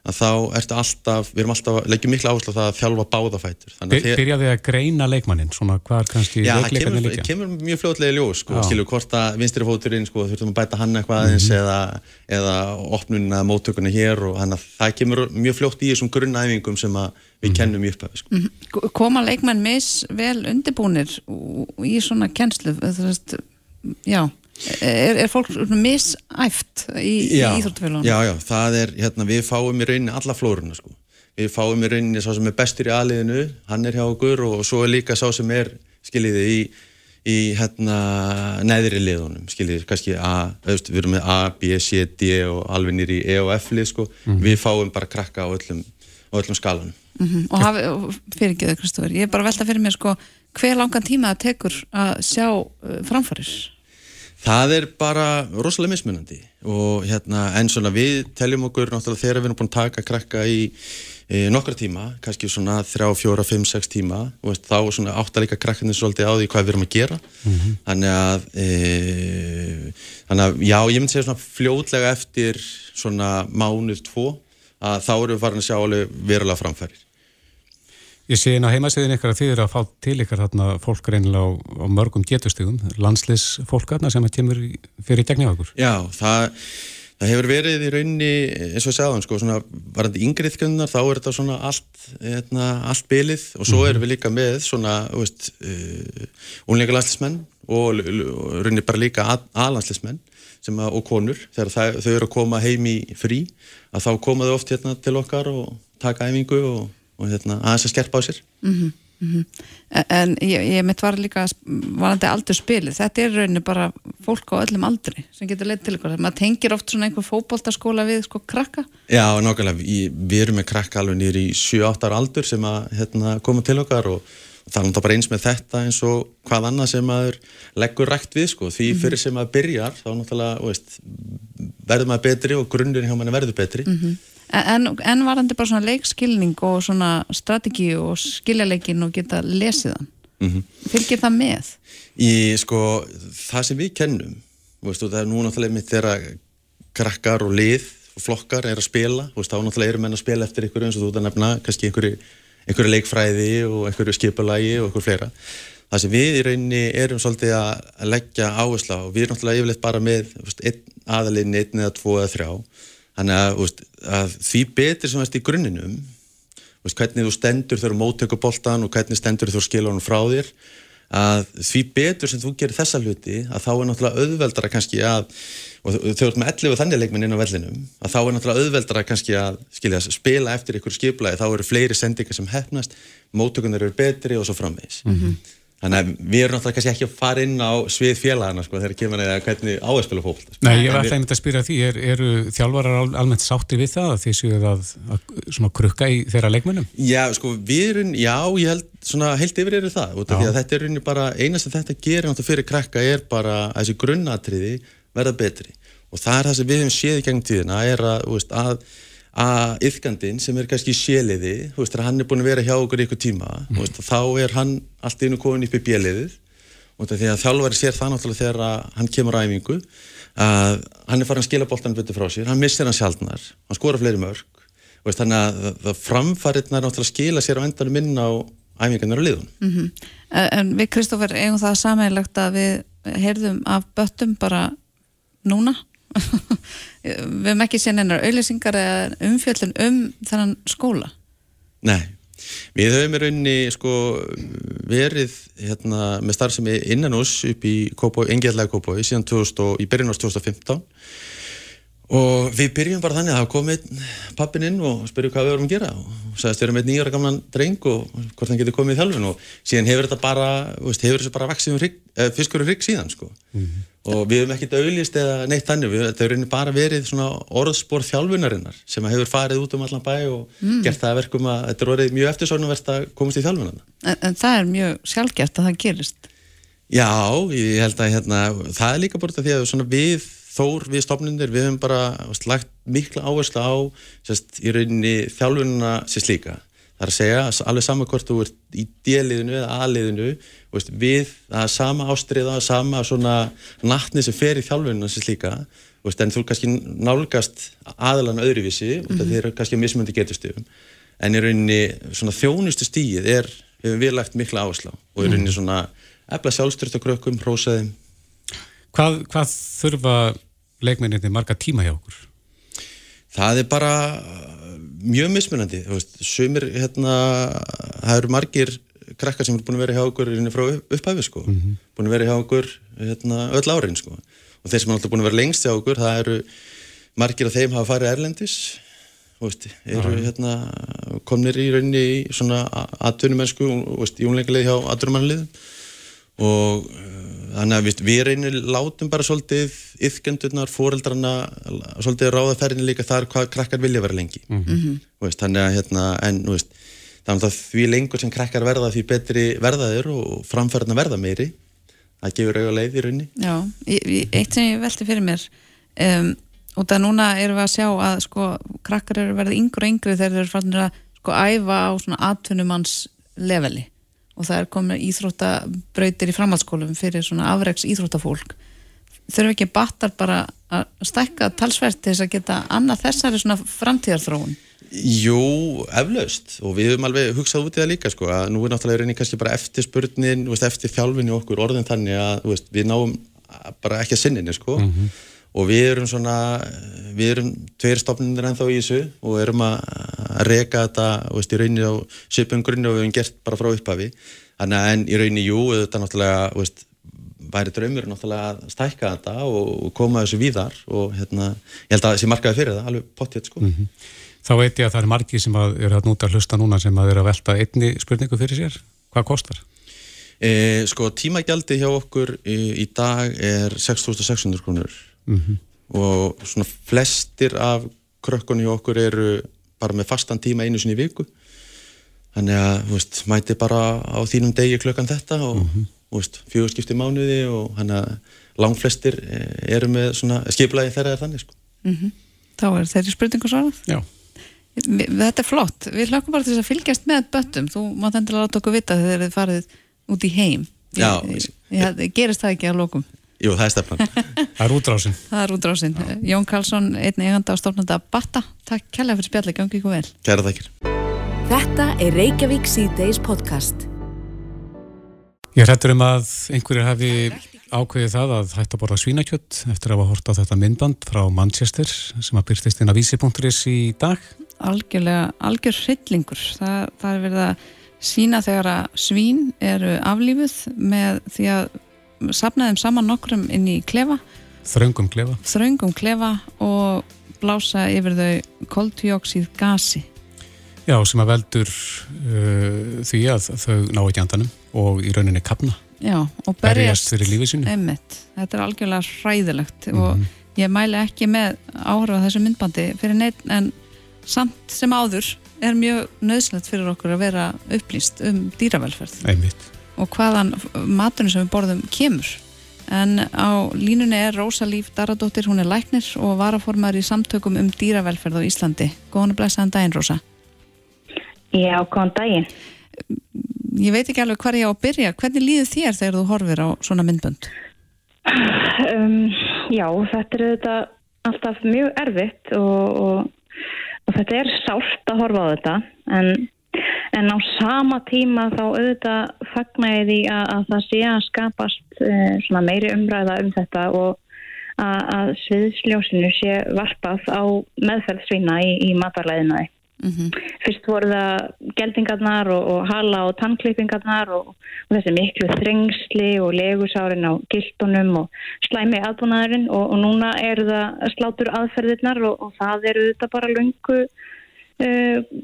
að þá ertu alltaf, við erum alltaf leggjum miklu áherslu á það að þjálfa báðafætur Byrjaði að greina leikmannin svona hvað er kannski Já, það kemur, kemur mjög fljóðlega í ljós sko, skilur hvort að vinstri fóturinn sko, þurftum að bæta hann eitthvað aðeins mm -hmm. eða, eða opnunina móttökunni hér og þannig að það kemur mjög fljótt í þessum grunnæfingum sem við mm -hmm. kennum í upphæfi sko. mm -hmm. Koma leikmann mis vel undirbúnir í svona kennslu já Er, er fólk misæft í, í Íþróttafélagunum? Já, já, það er, hérna, við fáum í rauninni alla flórunna, sko. Við fáum í rauninni sá sem er bestur í aðliðinu, hann er hjá okkur og svo er líka sá sem er, skiljiði, í, í hérna neðri liðunum, skiljið, kannski A, auðvist, við erum með A, B, C, D og alveg nýri E og F lið sko, mm -hmm. við fáum bara krakka á öllum, á öllum skalanum. Mm -hmm. Og hafi, fyrir ekki þau Kristófur, ég er bara velta fyrir mér sko, hver langan tíma það tekur að sjá uh, framfæris? Það er bara rosalega mismunandi og hérna, en svona við teljum okkur náttúrulega þegar við erum búin að taka krakka í e, nokkra tíma, kannski svona þrjá, fjóra, fimm, sex tíma og veist, þá svona áttalíka krakkarnir svolítið á því hvað við erum að gera mm -hmm. þannig að e, þannig að já, ég myndi segja svona fljótlega eftir svona mánuð tvo að þá eru við farin að sjá alveg verulega framfærir Ég sé inn á heimasíðin ykkar að þið eru að fá til ykkar þarna fólk reynilega á, á mörgum getustegum, landslis fólk þarna sem að kemur fyrir gegn hjá okkur. Já, það Það hefur verið í raunni, eins og ég sagði sko, svona varandi yngriðkjöndunar, þá er þetta svona allt, hérna, allt bylið og svo mm -hmm. erum við líka með svona, þú veist, uh, unleika landslismenn og raunni bara líka aðlandslismenn og konur, þegar það, þau eru að koma heim í frí, að þá koma þau oft hérna til okkar og taka æfingu og, og hérna, aðeins að skerpa á sér. Mm -hmm. Mm -hmm. En ég, ég mitt var líka varandi aldur spilið, þetta er rauninu bara fólk á öllum aldri sem getur leitt til ykkur, maður tengir oft svona einhver fókbóltaskóla við sko krakka Já, nákvæmlega, við erum með krakka alveg nýri í 7-8 aldur sem að hérna, koma til okkar og, það er náttúrulega bara eins með þetta eins og hvað annað sem maður leggur rægt við sko, því mhm. fyrir sem maður byrjar þá náttúrulega, veist, verður maður betri og grunnurinn hjá maður verður betri mm -hmm. En, en var þetta bara svona leikskilning og svona strategi og skiljaleikin og geta lesið hann? Mm -hmm. Fylgir það með? Í sko, það sem við kennum, veistu, það er nú náttúrulega mitt þeirra krakkar og lið og flokkar er að spila, veistu, þá náttúrulega eru menn að spila eftir einhverju eins og þú ert að nefna, kannski einhverju, einhverju leikfræði og einhverju skipulagi og einhverju fleira. Það sem við í rauninni erum svolítið að leggja áherslu á og við erum náttúrulega yfirleitt bara með einn aðalinn, einn eða tvo eða þrjá Þannig að, að því betur sem veist í grunninum, veist, hvernig þú stendur þegar þú móttöku boltan og hvernig stendur þú skilur hann frá þér, að því betur sem þú gerir þessa hluti, að þá er náttúrulega auðveldara kannski að, og þau ert með 11 þannig leikminn inn á vellinum, að þá er náttúrulega auðveldara kannski að skilja, spila eftir ykkur skiplaði, þá eru fleiri sendingar sem hefnast, móttökunar eru betri og svo framvegis. Mm -hmm. Þannig að við erum náttúrulega kannski ekki að fara inn á svið félagana sko þegar kemur eða hvernig áherspila fólk. Sko. Nei, ég var alltaf einmitt að spyrja því, er, eru þjálfarar almennt sátti við það að því séu það að, að krukka í þeirra leikmennum? Já, sko við erum, já, ég held svona heilt yfir eru það, út af því að þetta er bara, eina sem þetta gerir náttúrulega fyrir krakka er bara að þessi grunnatriði verða betri og það er það sem við hefum séð í gegnum tíðina er að, veist, að að yfkandin sem er kannski séliði, þú veist, hann er búin að vera hjá okkur ykkur tíma, mm. veist, þá er hann allt inn og komin upp í bjeliðið og því að þjálfari sér það náttúrulega þegar hann kemur á æfingu að hann er farin að skila boltan betur frá sér, hann missir hann sjálfnar, hann skora fleiri mörg veist, þannig að það framfæriðnar náttúrulega skila sér á endanum inn á æfingarnir og liðun mm -hmm. En við Kristófer, eigum það sammeilagt að við heyrðum af böttum bara núna við hefum ekki séð einar auðlýsingar eða umfjöldun um þannan skóla. Nei, við höfum í rauninni sko, verið hérna, með starfsemi innan oss upp í engjæðlega Kópói síðan 2000, í byrjun árs 2015 og við byrjum bara þannig að það komið pappin inn og spyrju hvað við vorum að gera og sagðist við erum með nýjara gamlan dreng og hvort hann getur komið í þjálfun og síðan hefur þetta bara, veist, hefur þessu bara vaksið um eh, fiskur og hrygg síðan sko mm -hmm. og við hefum ekkert auðlist eða neitt þannig, við, þetta hefur bara verið svona orðspór þjálfunarinnar sem hefur farið út um allan bæ og mm. gert það verkum að þetta er orðið mjög eftirsóknarvert að komast í þjálfunarna. En, en það er mjög sjálfgeft að það gerist? Já, ég held að hérna, það er líka bort að því að við þór við stofnundir, við hefum bara slagt mikla áherslu á sérst, í rauninni þjálfununa sér slíka. Það er að segja, alveg saman hvort þú ert í D-liðinu eða A-liðinu veist, við það sama ástriða, sama svona nattni sem fer í þjálfununa sér slíka veist, en þú kannski nálgast aðalan öðruvísi mm -hmm. þeir eru kannski mismöndi getustöfum en í rauninni svona þjónustu stíð er, hefur við lagt mikla áherslu á og í rauninni mhm. svona efla sjálfstyrta krökkum, rósaðum Hvað, hvað þurfa leikmenninni marga tíma hjá okkur? Það er bara mjög mismunandi, sumir hérna, það eru margir krakkar sem eru búin að vera hjá okkur frá upphæfi sko, mm -hmm. búin að vera hjá okkur hérna, öll árin sko og þeir sem er alltaf búin að vera lengst hjá okkur, það eru margir af þeim hafa farið erlendis veist, eru hérna komnir í rauninni í svona atvinnumennsku, þú veist, í unleikilegi hjá atvinnumannliðum og þannig að við, við reynir látum bara svolítið yðgjöndunar, fóreldrarna svolítið ráðaferðin líka þar hvað krakkar vilja vera lengi. Mm -hmm. veist, þannig að hérna, en veist, þannig að því lengur sem krakkar verða því betri verðaður og framferðina verða meiri. Það gefur auðvitað leið í raunni Já, eitt sem ég velti fyrir mér um, og það núna erum við að sjá að sko krakkar eru verið yngri og yngri þegar þeir eru fannir að sko æfa á svona atvinnumanns leveli og það er komin íþróttabrautir í framhaldsskólum fyrir svona afreiks íþróttafólk. Þurfum ekki battar bara að stekka talsvert til þess að geta annað þessari svona framtíðarþróun? Jú, eflaust. Og við höfum alveg hugsað út í það líka sko að nú er náttúrulega reyni kannski bara eftir spurnin eftir þjálfinni okkur orðin þannig að veist, við náum bara ekki að sinninni sko. Mm -hmm og við erum svona, við erum tveir stofnunir ennþá í þessu og erum að reyka þetta veist, í rauninni á söpum grunni og við hefum gert bara frá upphafi þannig að en í rauninni, jú, þetta náttúrulega veist, væri draumur náttúrulega að stækka þetta og koma þessu víðar og hérna, ég held að það sé markaði fyrir það alveg pottið sko mm -hmm. Þá veit ég að það er margi sem eru að núta hlusta núna sem að eru að velta einni spurningu fyrir sér, hvað kostar? E, sko tímagjaldi hjá okkur í, í dag er 6.600 krónur mm -hmm. og svona flestir af krökkunni okkur eru bara með fastan tíma einu sinni í viku þannig að, þú veist, mæti bara á þínum degi klökan þetta og, mm -hmm. þú veist, fjögurskipti mánuði og hann að langflestir eh, eru með svona skiplaði þeirra er þannig, sko. Mm -hmm. Þá er þeirri spurningu svarað? Já. Þetta er flott. Við hlakum bara til þess að fylgjast með böttum. Þú mátt endilega láta okkur vita þegar þið farið út í heim. Já. Ég, ég, ég, gerist það ekki að lokum? Jú, það er stefnan. það er útrásin. Það er útrásin. Jón Karlsson, einn eiganda á stofnanda Batta. Takk kærlega fyrir spjalli, gangi ykkur vel. Kæra þakkir. Þetta er Reykjavík C-Days podcast. Ég hrettur um að einhverjir hafi ákveðið það að hætta að borða svínakjött eftir að hafa hort á þetta myndband frá Manchester sem að byrstist inn á vísi.is í dag. Algjörlega, algjör hryllingur. Það, það er verið að sína þegar að svín eru aflífuð með því að sapnaðum saman nokkrum inn í klefa þraungum klefa þraungum klefa og blása yfir þau koltjóksíð gasi Já, sem að veldur uh, því að þau ná ekki andanum og í rauninni kapna Já, og berjast fyrir lífið sinu einmitt. Þetta er algjörlega hræðilegt mm -hmm. og mhm. ég mæli ekki með áhra á þessu myndbandi fyrir neitt en samt sem áður er mjög nöðslegt fyrir okkur að vera upplýst um dýravelferð Einmitt og hvaðan maturinn sem við borðum kemur. En á línunni er Rósa Líf Daradóttir, hún er læknir og varaformar í samtökum um dýravelferð á Íslandi. Góðan og blessaðan daginn, Rósa. Já, góðan daginn. Ég veit ekki alveg hvað ég á að byrja. Hvernig líður þér þegar þú horfir á svona myndbönd? Um, já, þetta er þetta alltaf mjög erfitt og, og, og þetta er sált að horfa á þetta en en á sama tíma þá auðvitað fagnar ég því að, að það sé að skapast uh, meiri umræða um þetta og að, að sviðsljósinu sé varpað á meðferðsvína í, í matarleðinaði. Mm -hmm. Fyrst voru það geldingarnar og, og hala og tannklippingarnar og, og þessi miklu þrengsli og legusárin á gildunum og slæmi aðbúnaðurinn og, og núna eru það slátur aðferðirnar og það eru þetta bara lungu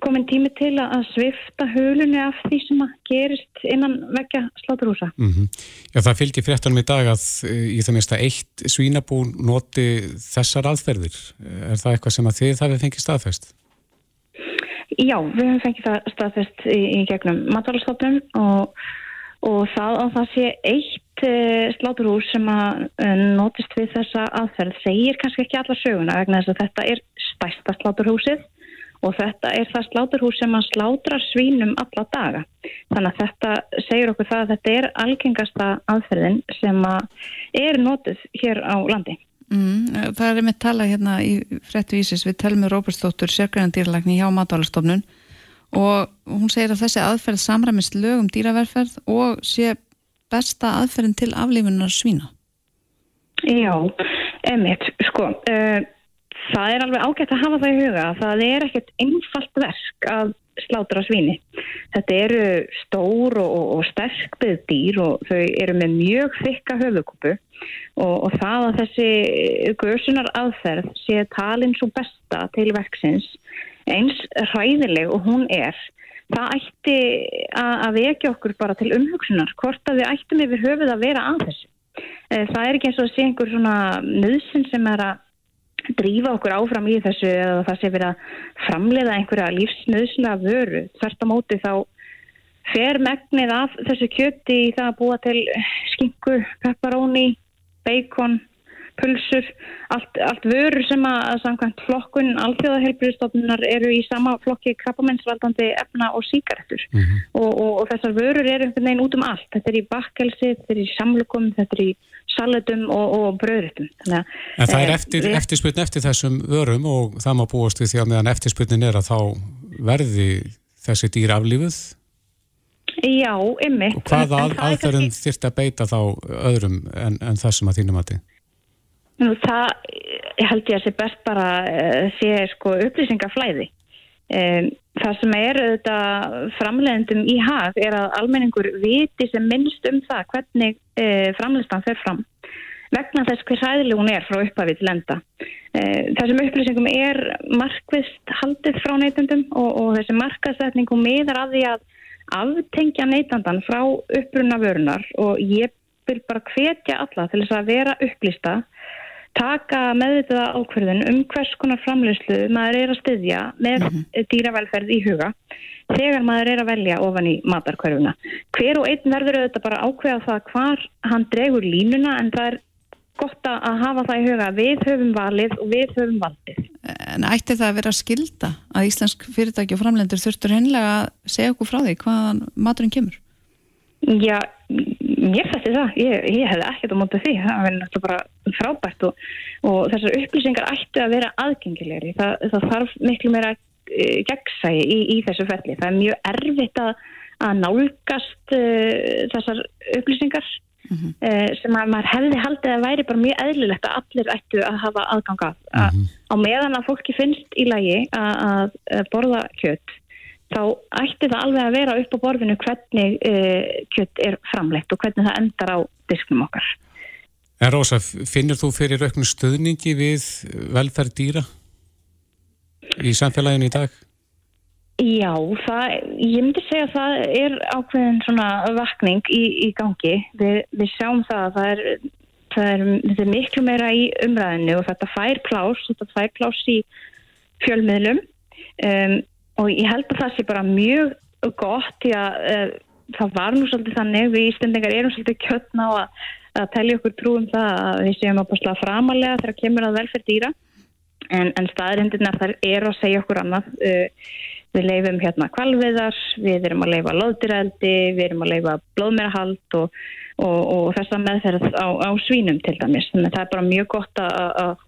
komin tími til að svifta hölunni af því sem að gerist innan vekja sláturhúsa. Mm -hmm. Já, það fylgir fréttanum í dag að uh, í það minnst að eitt svínabú noti þessar aðferðir. Er það eitthvað sem að þið hafið fengið staðfest? Já, við hefum fengið það staðfest í, í gegnum matalastofnum og, og það að það sé eitt uh, sláturhús sem að notist við þessa aðferð segir kannski ekki alla söguna vegna þess að þetta er stærsta sláturhúsið og þetta er það sláturhús sem að slátra svínum alla daga. Þannig að þetta segir okkur það að þetta er algengasta aðferðin sem að er notið hér á landi. Mm, það er með tala hérna í frettuvísis við Telmi Róbersdóttur, sérgrænandýrlækni hjá Matvalastofnun og hún segir að þessi aðferð samræmist lögum dýraverferð og sé besta aðferðin til aflifunar svína. Já, emitt, sko... Uh, Það er alveg ágætt að hafa það í huga. Það er ekkert einfalt verk að slátra svíni. Þetta eru stór og, og sterkbyð dýr og þau eru með mjög þykka höfukúpu og, og það að þessi gösunar aðferð sé talin svo besta til verksins eins hræðileg og hún er það ætti að, að vekja okkur bara til umhugsunar hvort að við ættum yfir höfuð að vera að þessu. Eh, það er ekki eins og að sé einhver svona nöðsinn sem er að drífa okkur áfram í þessu eða það sé verið að framleiða einhverja lífsnöðsina vöru. Þvert á móti þá fer megnið af þessu kjöti í það að búa til skingu, pepperóni, bacon, pulsur, allt, allt vörur sem að, að samkvæmt flokkun alþjóðahelbriðstofnunar eru í sama flokki krabbamennsvaldandi efna og síkaretur mm -hmm. og, og, og þessar vörur eru einhvern veginn út um allt. Þetta er í bakkelsi, þetta er í samlukum, þetta er í salatum og, og bröðrutum. En það er eh, eftir, við... eftirsputn eftir þessum vörum og það má búast við því að meðan eftirsputnin er að þá verði þessi dýr aflífuð? Já, ymmið. Og hvað að, aðferðum kannski... þyrst að beita þá öðrum en, en þessum að þínum að þið? Nú það, ég held ég að sé best bara uh, sé sko upplýsingaflæði. Um, það sem er auðvitað framleiðendum í haf er að almenningur viti sem minnst um það hvernig uh, framleiðstan fer fram vegna þess hver sæðileg hún er frá upphafið til enda. Uh, þessum upplýsingum er markvist haldið frá neytundum og, og þessi markasetningum miðar að því að aftengja neytandan frá upprunna vörunar og ég vil bara hvetja alla til þess að vera upplýsta taka meðvitaða ákverðin um hvers konar framleyslu maður er að styðja með mm -hmm. dýravelferð í huga þegar maður er að velja ofan í matarkverfuna. Hver og einn verður auðvitað bara ákveða það hvar hann dregur línuna en það er gott að hafa það í huga við höfum valið og við höfum valdið. En ætti það að vera skilda að Íslensk fyrirtæki og framlendur þurftur hennilega að segja okkur frá því hvaðan maturinn kemur? Já, mér fætti það. Ég, ég hefði ekkert á mótu því. Það verður náttúrulega bara frábært og, og þessar upplýsingar ættu að vera aðgengilegri. Það, það þarf miklu meira uh, gegnsægi í, í þessu ferli. Það er mjög erfitt að, að nálgast uh, þessar upplýsingar mm -hmm. uh, sem að maður hefði haldið að væri bara mjög eðlilegt að allir ættu að hafa aðganga. Mm -hmm. Á meðan að fólki finnst í lagi að, að borða kjött þá ætti það alveg að vera upp á borðinu hvernig uh, kjött er framlegt og hvernig það endar á disknum okkar. En Rósa, finnir þú fyrir auknu stöðningi við velferð dýra í samfélaginu í dag? Já, það, ég myndi segja að það er ákveðin svona vakning í, í gangi. Vi, við sjáum það að það er, það er, það er miklu meira í umræðinu og þetta fær plás, þetta fær plás í fjölmiðlum. Um, og ég held að það sé bara mjög gott því að uh, það var nú svolítið þannig, við ístendingar erum svolítið kjöttna á að, að telja okkur trúum það að við séum að posla framalega þegar kemur að velferð dýra. En, en staðrindirna þar eru að segja okkur annað. Uh, við leifum hérna kvalviðar, við erum að leifa loðdýrældi, við erum að leifa blóðmerahald og, og, og þess að meðferð á, á svínum til dæmis. Þannig að það er bara mjög gott að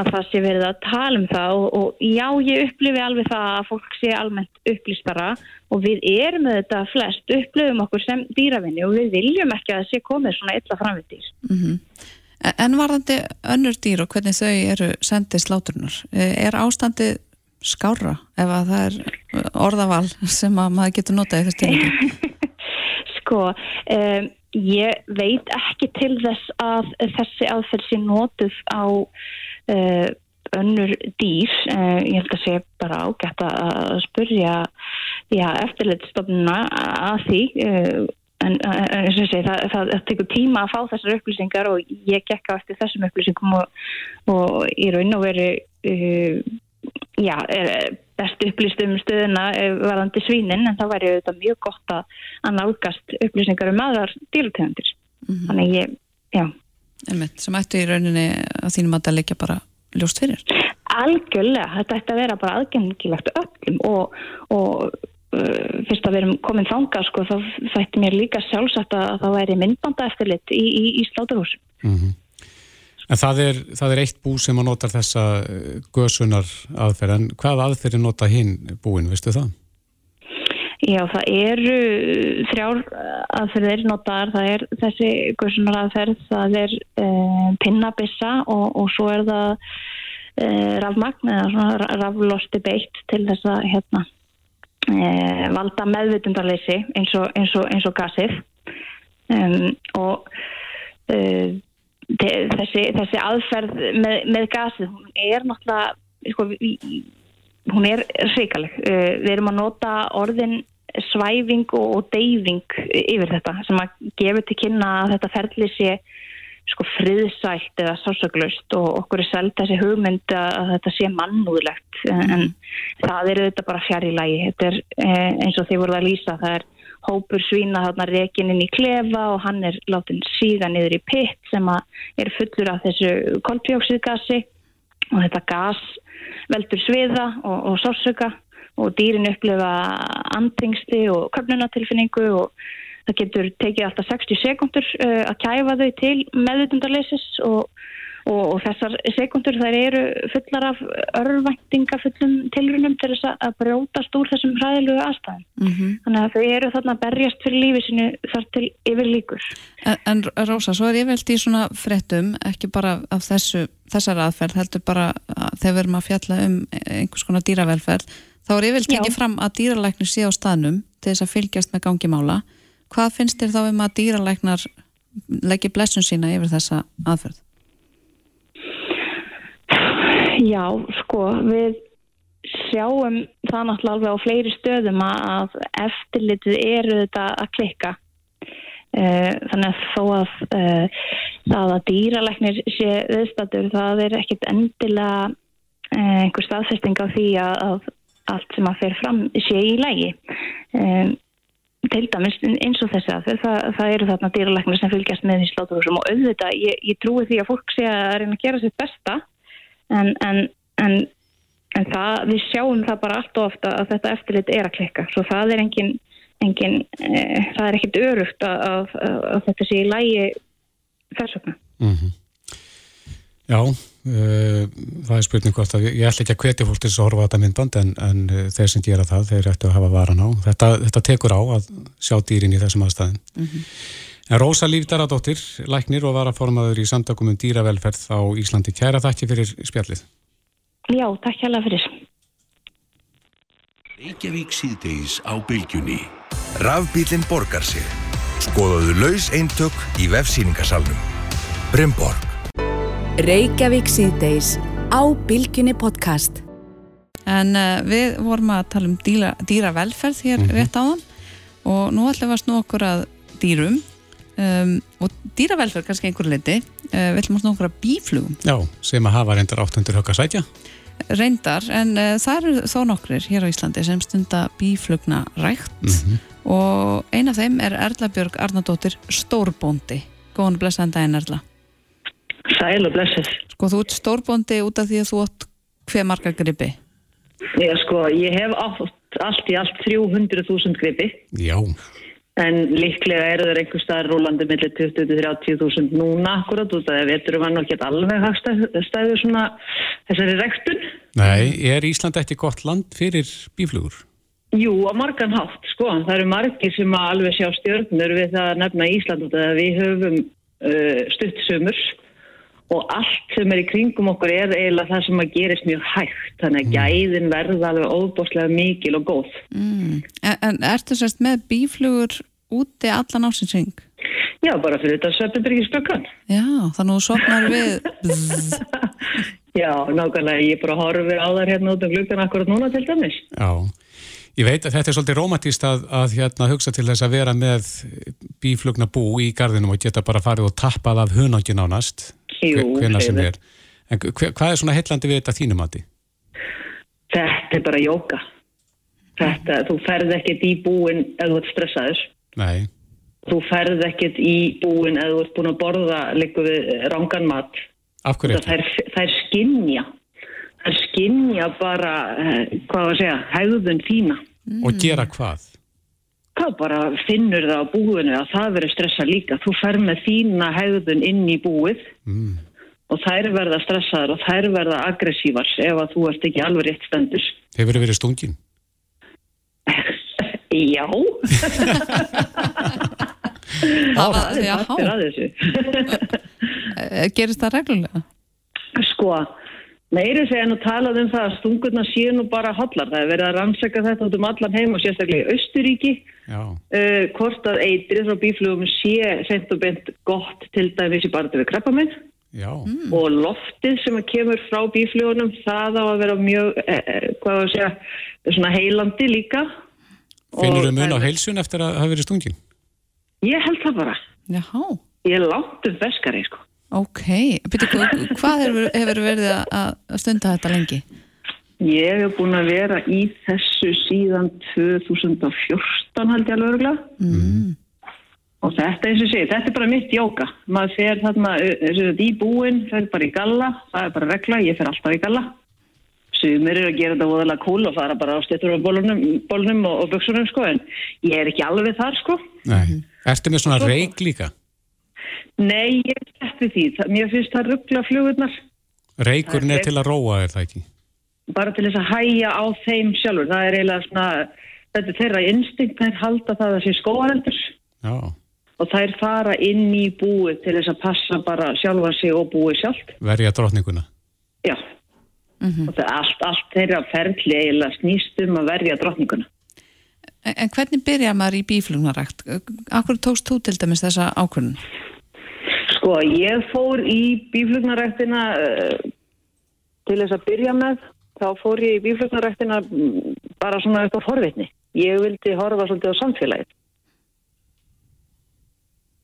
að það sé verið að tala um það og, og já, ég upplifi alveg það að fólk sé almennt upplýstara og við erum með þetta flest, upplifum okkur sem dýravinni og við viljum ekki að það sé komið svona illa framvittir. Mm -hmm. En varðandi önnur dýr og hvernig þau eru sendið sláturnar, er ástandi skára ef að það er orðaval sem að maður getur notað í þessu tilvægi? sko, um, ég veit ekki til þess að þessi aðferð sé notuð á uh, önnur dýr uh, ég held að sé bara ágætt að spurja eftirleitstofnuna að því uh, en eins og ég segi það, það, það tekur tíma að fá þessar upplýsingar og ég gekk á eftir þessum upplýsingum og, og í raun og veri já, best upplýst um stöðuna varðandi svínin en það væri auðvitað mjög gott að nálgast upplýsingar um aðrar dýrutegundir mm -hmm. þannig ég, já Einmitt, sem ættu í rauninni að þínum að það leikja bara ljóst fyrir? Algjörlega, þetta ætti að vera bara aðgengilegt öllum og, og uh, fyrst að við erum komin þanga sko, þá þætti mér líka sjálfsagt að það væri myndbanda eftirlit í, í, í sláturhúsum. Mm -hmm. En það er, það er eitt bú sem að nota þessa uh, gösunar aðferð, en hvað aðferði nota hinn búin, veistu það? Já, það eru þrjár aðferðir notaðar, það er þessi gussunar aðferð, það er uh, pinnabissa og, og svo er það uh, rafmagn eða raflosti beitt til þess að hérna, uh, valda meðvitundarleysi eins og, eins og, eins og gasið. Um, og þessi, þessi aðferð með, með gasið er náttúrulega sko, hún er reikaleg. Uh, við erum að nota orðin svæfing og, deyfing yfir þetta sem að gefa til kynna að þetta ferli sé sko friðsælt eða sásöglust og okkur er selgt þessi hugmynd að þetta sé mannúðlegt mm. en það eru þetta bara fjár í lægi þetta er eh, eins og þið voruð að lýsa það er hópur svína þarna rekin inn í klefa og hann er látin síga niður í pitt sem að er fullur af þessu koltjóksíðgasi og þetta gas veldur sviða og, og sásöka og dýrin upplifa andringsti og köfnunatilfinningu og það getur tekið alltaf 60 sekundur uh, að kæfa þau til meðutundarleisis og, og, og þessar sekundur þær eru fullar af örvæntinga fullum tilrunum til þess að brjótast úr þessum hræðilegu aðstæðum. Mm -hmm. Þannig að þau eru þarna berjast fyrir lífi sinu þar til yfir líkur. En, en Rósa, svo er veld í svona frettum, ekki bara af þessu, þessar aðferð, heldur bara að þegar við erum að fjalla um einhvers konar dýravelferð, þá er veld ekki fram að dýralæknir sé á staðnum til þess að fylgjast með gangi mála Hvað finnst þér þá um að dýralæknar leggja blessun sína yfir þessa aðferð? Já, sko, við sjáum það náttúrulega alveg á fleiri stöðum að eftirlitið eru þetta að klikka. Eh, þannig að þó að uh, það að dýralæknir sé viðstatur, það er ekkit endilega uh, einhver staðfesting á því að, allt sem að fer fram sé í lægi. Til dæmis eins og þess að það, það eru þarna dýralæknir sem fylgjast með því sláturhúsum og auðvitað ég, ég trúi því að fólk sé að reyna að gera sitt besta en, en, en, en það, við sjáum það bara allt og ofta að þetta eftirlit er að klikka svo það er engin, engin e, það er ekkit örugt að, að, að, þetta sé í lægi þess vegna mm -hmm. Já Uh, það er spurning hvort að ég ætla ekki að hvetja fólk til þess að horfa þetta myndband en, en uh, þeir sem gera það, þeir ættu að hafa varan á þetta, þetta tekur á að sjá dýrin í þessum aðstæðin mm -hmm. Rósa Lífdaradóttir, læknir og varaformaður í samtakum um dýravelferð á Íslandi, kæra þakki fyrir spjallið. Já, takk hjálpa fyrir. Reykjavík síðdeis á bylgjunni. Rafbílinn borgar sig. Skoðaðu laus eintök í vefsýningasalnum. Bremborg Reykjavík síðdeis á Bilginni podcast. En uh, við vorum að tala um dýra, dýravelferð hér mm -hmm. rétt á þann og nú ætlum við að snú okkur að dýrum um, og dýravelferð kannski einhver leiti. Uh, við ætlum að snú okkur að bíflugum. Já, sem að hafa reyndar 800 högg að sætja. Reyndar, en uh, það eru þó nokkrir hér á Íslandi sem stunda bíflugna rægt mm -hmm. og eina af þeim er Erla Björg Arnardóttir Stórbóndi. Góðan blessaðan daginn Erla. Sæl og blessið. Sko þú ert stórbóndi út af því að þú átt hver marga gripi? Já sko, ég hef átt allt í allt 300.000 gripi. Já. En líklega eru það einhver staðar rúlandi millir 20-30.000 núna akkurat út af því að veturum náttúrulega ekki alveg hagstæðu svona þessari rektun. Nei, er Ísland eftir gott land fyrir bíflugur? Jú, á margan hátt sko. Það eru margir sem að alveg sjá stjórnur við það að nefna Ísland út af því að við höfum uh, stutt sömurs og allt sem er í kringum okkur er eiginlega það sem að gerist mjög hægt þannig að mm. gæðin verða alveg óbúslega mikil og góð mm. En, en ertu sérst með bíflugur úti allan ásinsing? Já, bara fyrir þetta söpindryggisklokkan Já, þannig að þú sopnar við Já, nákvæmlega ég bara horfa á þar hérna út af glukkan akkurat núna til dæmis Já Ég veit að þetta er svolítið romantíst að, að hérna, hugsa til þess að vera með bíflugna bú í gardinum og geta bara farið og tappað af hunangin ánast hvena sem er. En hver, hvað er svona heillandi við þetta þínum aði? Þetta er bara jóka. Þetta, þú ferð ekkert í búin ef þú ert stressaður. Nei. Þú ferð ekkert í búin ef þú ert búin að borða líka við rángan mat. Af hverju þetta? Það er skinnja. Það er skinnja bara, eh, hvað var að segja, hægðun þína. Mm. Og gera hvað? Hvað bara finnur það á búinu að það verður stressa líka. Þú fer með þína hægðun inn í búið mm. og þær verða stressaður og þær verða aggressívar ef að þú ert ekki alveg rétt stendur. Hefur þið verið stungin? Já. það er partur að þessu. Gerist það reglulega? Sko að Meiri segja nú talað um það að stungurna séu nú bara hallar. Það er verið að rannsaka þetta út um allan heim og sérstaklega í Östuríki. Uh, hvort að eitrið frá bíflugum sé sent og bent gott til dæmis í barðu við krabbaminn. Já. og loftið sem kemur frá bíflugunum það á að vera mjög eh, eh, hvað að segja, svona heilandi líka Finnur þau mun á heilsun eftir að hafa verið stungin? Ég held það bara Jáhá, Ég er langt um veskari sko ok. Byrju, hvað hefur, hefur verið að, að stunda þetta lengi? Ég hef búin að vera í þessu síðan 2014 held ég alveg örgulega Mm. og þetta eins og sé, þetta er bara mitt jóka maður fer þarna í búin fer bara í galla, það er bara regla ég fer alltaf í galla sumir eru að gera þetta voðalega cool og fara bara á styrtur á bólunum, bólunum og, og buksunum sko en ég er ekki alveg þar sko Nei. Ertu með svona reik líka? Nei, ég er sett við því Það- mér finnst það ruggla flugurnar Reikurinn er til að róa, er það ekki? bara til þess að hæja á þeim sjálfur það er eiginlega svona þetta er þeirra instinkt, þær halda það að sé skóareldur Já. og þær fara inn í búið til þess að passa bara sjálfa sig og búið sjálft Verja drottninguna. Já, og það er allt, allt þeirra ferli eiginlega snýst um að verja drottninguna. En, hvernig byrjar maður í bíflugnarækt? Akkur tókst þú til dæmis þessa ákvörðun? Sko, ég fór í bíflugnaræktina uh, til þess að byrja með, þá fór ég í bíflugnaræktina mm, bara svona upp á forvitni. Ég vildi horfa svolítið á samfélagið.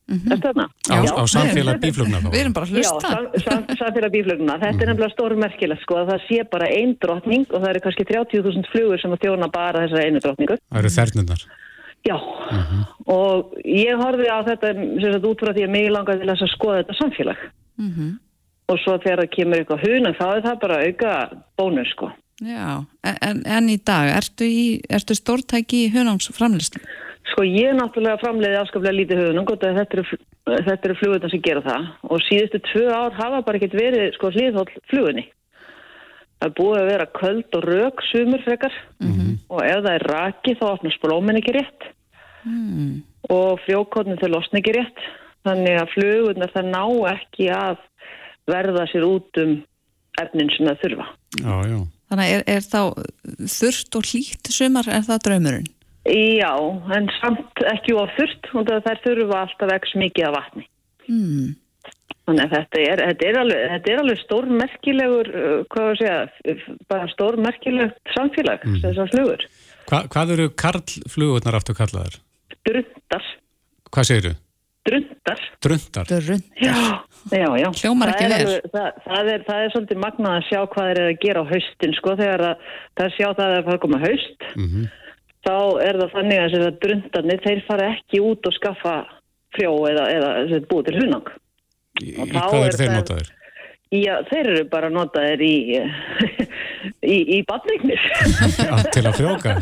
Mm -hmm. Þetta þarna? Á, á samfélag bíflugna þá. Við erum bara að Já, hlusta. sam, sam, samfélag bíflugna. Þetta er nefnilega stórmerkilegt sko að það sé bara ein drottning og það eru kannski 30.000 flugur sem að þjóna bara þessar einu drottningu. Það eru þernunar. Já, og ég horfði á þetta sagt út frá því að mig langaði til að skoða þetta samfélag Mm og svo þegar það kemur eitthvað huna þá er það bara auka bónus sko. Já, en, en, í dag, ertu, í, ertu stórtæki í hunangsframlistum? Sko ég er náttúrulega framleiði afskaplega lítið höfunum, gott að þetta eru, eru flugurnar sem gera það og síðustu tvö ár hafa bara ekkert verið sko hliðhóll flugunni. Það er búið að vera köld og rök sumur frekar og ef það er raki þá opnast blómin ekki rétt Mm. og frjókotnin þau losna ekki rétt þannig að flugurnar það ná ekki að verða sér út um efnin sem það þurfa. Já, já. Þannig er, er þá þurft og hlýtt sumar, er það draumurinn? Já, en samt ekki of þurft og þær þurfa alltaf ekki mikið af vatni. Mm. Þannig að þetta er, þetta er alveg, þetta er alveg stórmerkilegur, uh, hvað var að segja, bara stórmerkilegt samfélag, Mhm. þessar flugur. Hva, hvað eru karlflugurnar aftur kallaðar? Drundar, Hvað segirðu? drundar. Drundar. Drund. Já, já, já. Hljómar ekki er alveg- Það, það, er, það er svolítið magnað að sjá hvað þeir eru að gera á haustin, sko, þegar að, það sjá það að það koma haust, Mm þá er það þannig að drundarnir, þeir fara ekki út og skaffa frjó eða, eða eða búið til hunang. Í, í þá hvað er eru þeir það- notaðir? Já, þeir eru bara notaðir í, í, í badningnir. Já, til að frjóka.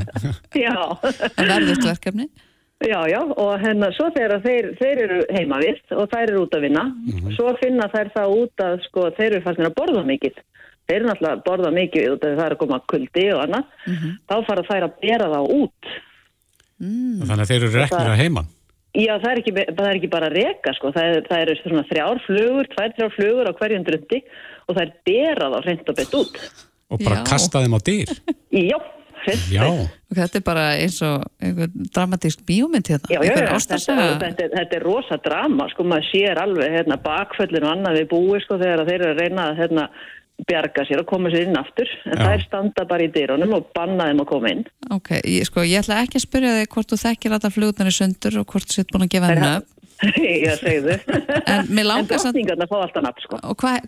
já. Verðust verkefni? Já, já, og hérna svo þegar þeir, þeir eru heima vist og þær eru út að vinna, svo finna þær það út að sko þeir eru fannir að borða mikið. Þeir eru náttúrulega að borða mikið út af því það er að koma kuldi og annað. Þá fara þær að bera það út. Mm. Þannig að þeir eru reknir að heiman. Já, það er ekki, það er ekki bara reka sko, það, er, það eru svona þrjár flugur, tvær, þrjár flugur á hverjum drundi og þær bera þá hreint og bett út. Og bara Já. kasta þeim á dýr. Já, hreint Já. Og þetta er bara eins og einhver dramatísk bíómynd hérna. Já, já, já, þetta, þetta, er- þetta er rosa drama, sko, maður sér alveg hérna, bakföllin og annað við búi, sko, þegar þeir eru að reyna að hérna, bjarga sér og koma sér inn aftur, en Já. þær standa bara í dyrunum og banna þeim að koma inn. Ok, ég, sko, ég ætla ekki að spyrja þig hvort þú þekkir alla flugurnar í sundur og hvort þú sétt búin að gefa henni upp. Já, segðu. En En drottningarna fá alltaf nafn, sko. Og hvað,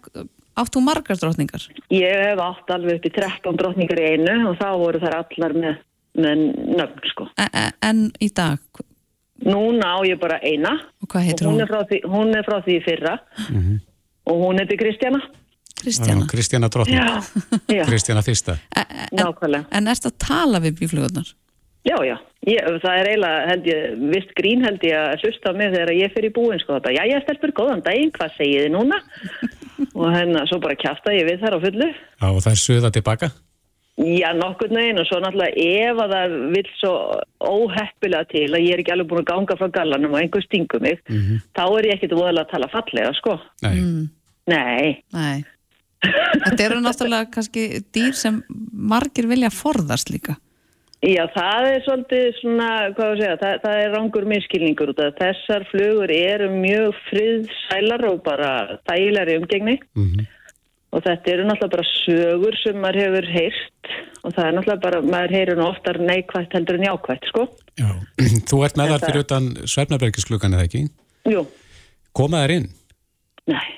átt þú margar drottningar? Ég hef átt alveg upp í 13 drottningar í einu og þá voru þær allar með, með nöfn, sko. En, e, en í dag, Núna á ég bara eina og hvað og hún hún? er frá því, hún er frá því fyrra og hún heitir Kristjana. Kristjana. Kristjana drottning. Já, já, Kristjana fyrsta. En, en, nákvæmlega. en erst að tala við bíflugurnar? Já, já, ég, það er eiginlega, held ég, vist grín held ég að hlusta á mig þegar ég fyrir í búin, sko, þetta, já, ég stelpur góðan daginn, hvað segið þið núna? og hérna, svo bara kjafta ég við þar á fullu. Já, og það er suða tilbaka. Já, nokkurn veginn og svo náttúrulega ef að það vil svo óheppilega til að ég er ekki alveg búin að ganga frá gallanum og einhver stingur mig, þá er ég ekkit voðalega að tala fallega, sko. Nei. Mm, Nei, nei. Þetta eru náttúrulega kannski dýr sem margir vilja forðast líka. Já, það er svolítið svona, hvað að segja, það, það er rangur miskilningur út af þessar flugur eru mjög friðsælar og bara þægilegar í umgengni og þetta eru náttúrulega bara sögur sem maður hefur heyrt og það er náttúrulega bara, maður heyrir nú oftar neikvægt heldur en jákvægt, sko. Já. Þú ert með þar fyrir utan svefnabergisklukkan eða ekki? Jú, Koma þær inn? nei.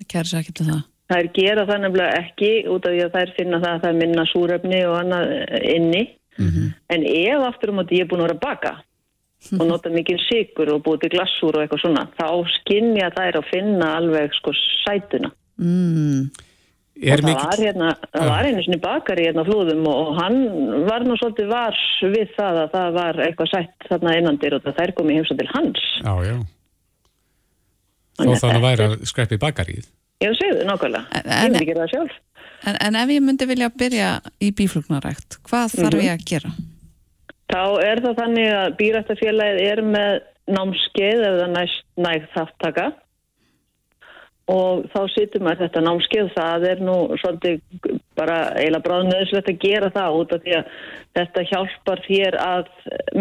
Það kæri sér ekki til það. Það er gera það nefnilega ekki út af því að þær finna það að það er minna súrefni og annað eh, inni. En ef aftur um að ég er búin að vera að baka og nota mikið sigur og búið til glassúr og eitthvað svona, þá skynja þær að finna alveg sko sætuna. Mm. Er það mikið... var hérna, það var einu sinni bakari hérna á flúðum og, hann var nú svolítið var við það að það var eitthvað sætt þarna innandir og það þær komið heimsa til hans. Já, já. Þó Þannig að að væri að skreppi bakarið. Ég segði það nákvæmlega. Ég myndi gera það sjálf. En, en ef ég myndi vilja byrja í bíflugnarækt, hvað þarf Mhm. ég að gera? Þá er það þannig að býrættafélagið er með námskeið eða næst nægt þáttaka og þá situr maður þetta námskeið það er nú svolítið bara eiginlega bráðnöðslegt að gera það út af því að þetta hjálpar þér að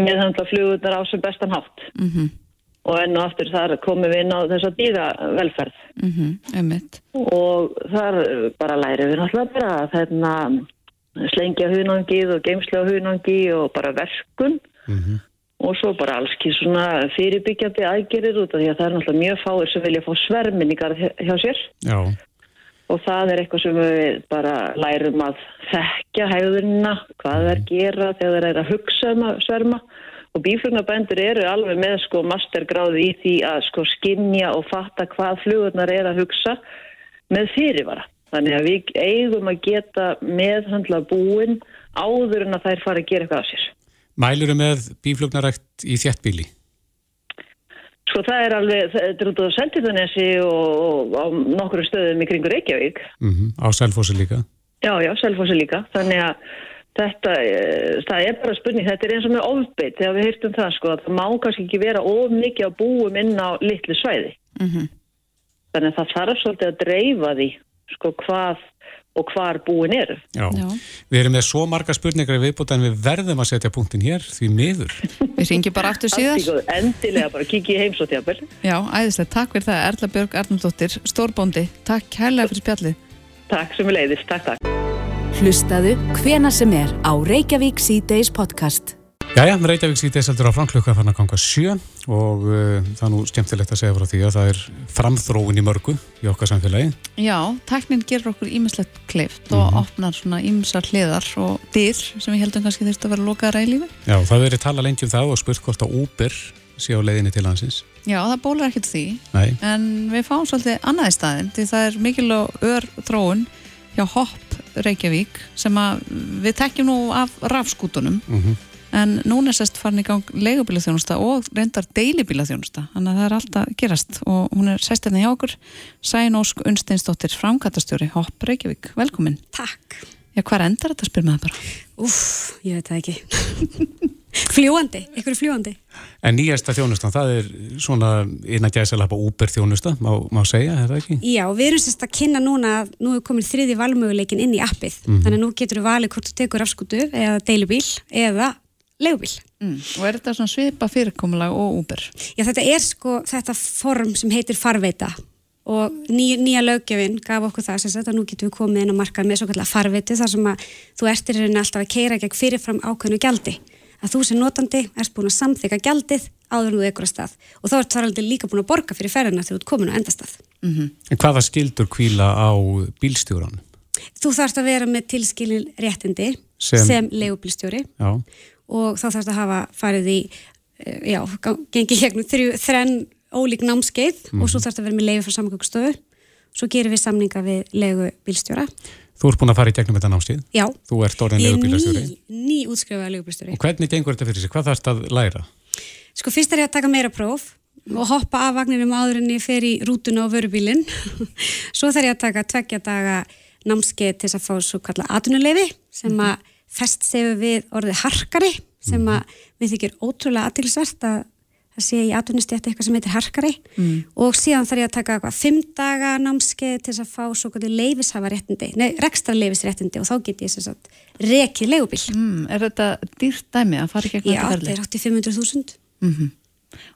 meðhandla flugurnar á sem bestan hátt Mm -hmm. Og enn og aftur þar komum við inn á þessa dýravelferð. Mm -hmm. Og þar bara lærum við náttúrulega bara að þarna slengja hunangið og geimslega hunangi og bara verkun. Og svo bara alls kýr svona fyrirbyggjandi aðgerir út af því að það er náttúrulega mjög fáir sem vilja fá sverminningar hjá sér. Já. og það er eitthvað sem við bara lærum að þekka hegðunina, hvað það er gera þegar það er að hugsa um að sverma og bíflugnabændur eru alveg með sko mastergráði í því að sko skinja og fatta hvað flugurnar er að hugsa með fyrirvara. Þannig að við eigum að geta meðhandla búin áður en að þær fara að gera eitthvað af sér. Mæluru með bíflugnarækt í þéttbíli? Sko það er alveg, þetta er út á Seltirðanesi og, og á nokkru stöðum í kringur Reykjavík. Mm Á Selfossi líka? Já, já, Selfossi líka. Þannig að þetta, eh, það er bara spurning, þetta er eins og með ofbeitt þegar við hýrtum það sko, að það má kannski ekki vera of mikið að búum inn á litlu svæði. Mm Þannig að það þarf svolítið að dreifa því sko hvað og hvar búin eru. Já. Við erum með svo marga spurningar í viðbúta en við verðum að setja punktin hér því miður. Við ringjum bara aftur góðu, Endilega bara kikið í heimsóttjafel. Já, æðislega, takk fyrir það. Erla Björg Arnaldóttir, stórbóndi. Takk kærlega fyrir spjallið. Takk sem við leiðist, takk, takk. Hlustaðu hvena sem er á Reykjavík C-Days podcast. Jæja, Reykjavík síðdeis heldur á framklukka fann að ganga sjö og uh, það er nú skemmtilegt að segja frá því að það er framþróun í mörgu í okkar samfélagi. Já, tæknin gerur okkur ímislegt kleift og Mhm. opnar svona ímsar hliðar og dyr sem við heldum kannski þurft að vera lokaðara í lífi. Já, það verið tala lengi um það og spurt hvort að Uber sé á leiðinni til hansins. Já, það bólar ekkert því. Nei. En við fáum svolítið annað í staðin því það er mikil og ör þróun hjá Hopp Reykjavík sem að við tekjum nú af rafskútunum. Mm en núna er sérst farin í gang leigubílaþjónusta og reyndar deilibílaþjónusta. Þannig að það er alltaf gerast. Og hún er sest hérna hjá okkur Sæn Ósk Unnsteinsdóttir framkatastjóri Hopp Reykjavík, velkomin. Takk. Já, hvað endar þetta spyr með það bara? Úff, ég veit það ekki Fljúandi, ykkur fljúandi En nýjasta þjónustan, það er svona innan gæsalapa Uber þjónusta, má, má segja, er það ekki? Já, við erum sérst að kynna núna að nú er komin þriði valmöguleikin inn í appið Mhm. þannig að nú getur við valið hvort þú tekur afskutu eða deilubíl eða leigubíl mm. Og er þetta svona svipa fyrirkomulag og Uber? Já, þetta er sko þetta form sem heitir farveita og ný, nýja löggjöfin gaf okkur það sem sagt að nú getum við komið inn á markað með svo kallar farveitu þar sem að þú ert í rauninni alltaf að keira gegn fyrirfram ákveðnu gjaldi að þú sem notandi ert búin að samþyka gjaldið áður en þú ekkur að stað og þá ert þar aldrei líka búin að borga fyrir ferðina þegar þú ert komin á endastað. Mm En hvaða skildur kvíla á bílstjóran? Þú þarfst að vera með tilskilin réttindi Sem- sem, leigubílstjóri Já, og þá þarfst að hafa farið í, eh, já, gengið gegnum þrjú, þrenn ólík námskeið og svo þarfst að vera með leiði frá samgöngstofu. Svo gerum við samninga við leigubílstjóra. Þú ert búin að fara í gegnum þetta námstíð. Já. Þú ert orðin Ég er leigubílastjóri. ný, ný útskrifaða leigubílstjóri. Og hvernig gengur þetta fyrir sig? Hvað þarfst að læra? Sko fyrst er ég að taka meira próf og hoppa af vagninum áður en ég fer í rútuna á vörubílinn. svo þarf ég að taka tveggja daga námskeið til þess að fá svo kalla atunuleifi sem að fest sefu við orðið harkari sem að við þykir ótrúlega aðtilsvert að það sé í atvinnustjætti eitthvað sem heitir harkari Mm. og síðan þarf ég að taka eitthvað fimm daga námskeið til þess að fá svo kvöldi leifishafa réttindi, nei, rekstra leifisréttindi og þá get ég sem sagt rekið leigubíl. Mm, er þetta dýrt dæmi að fara í gegnum Já, þetta þetta ferli? er 85.000. Mm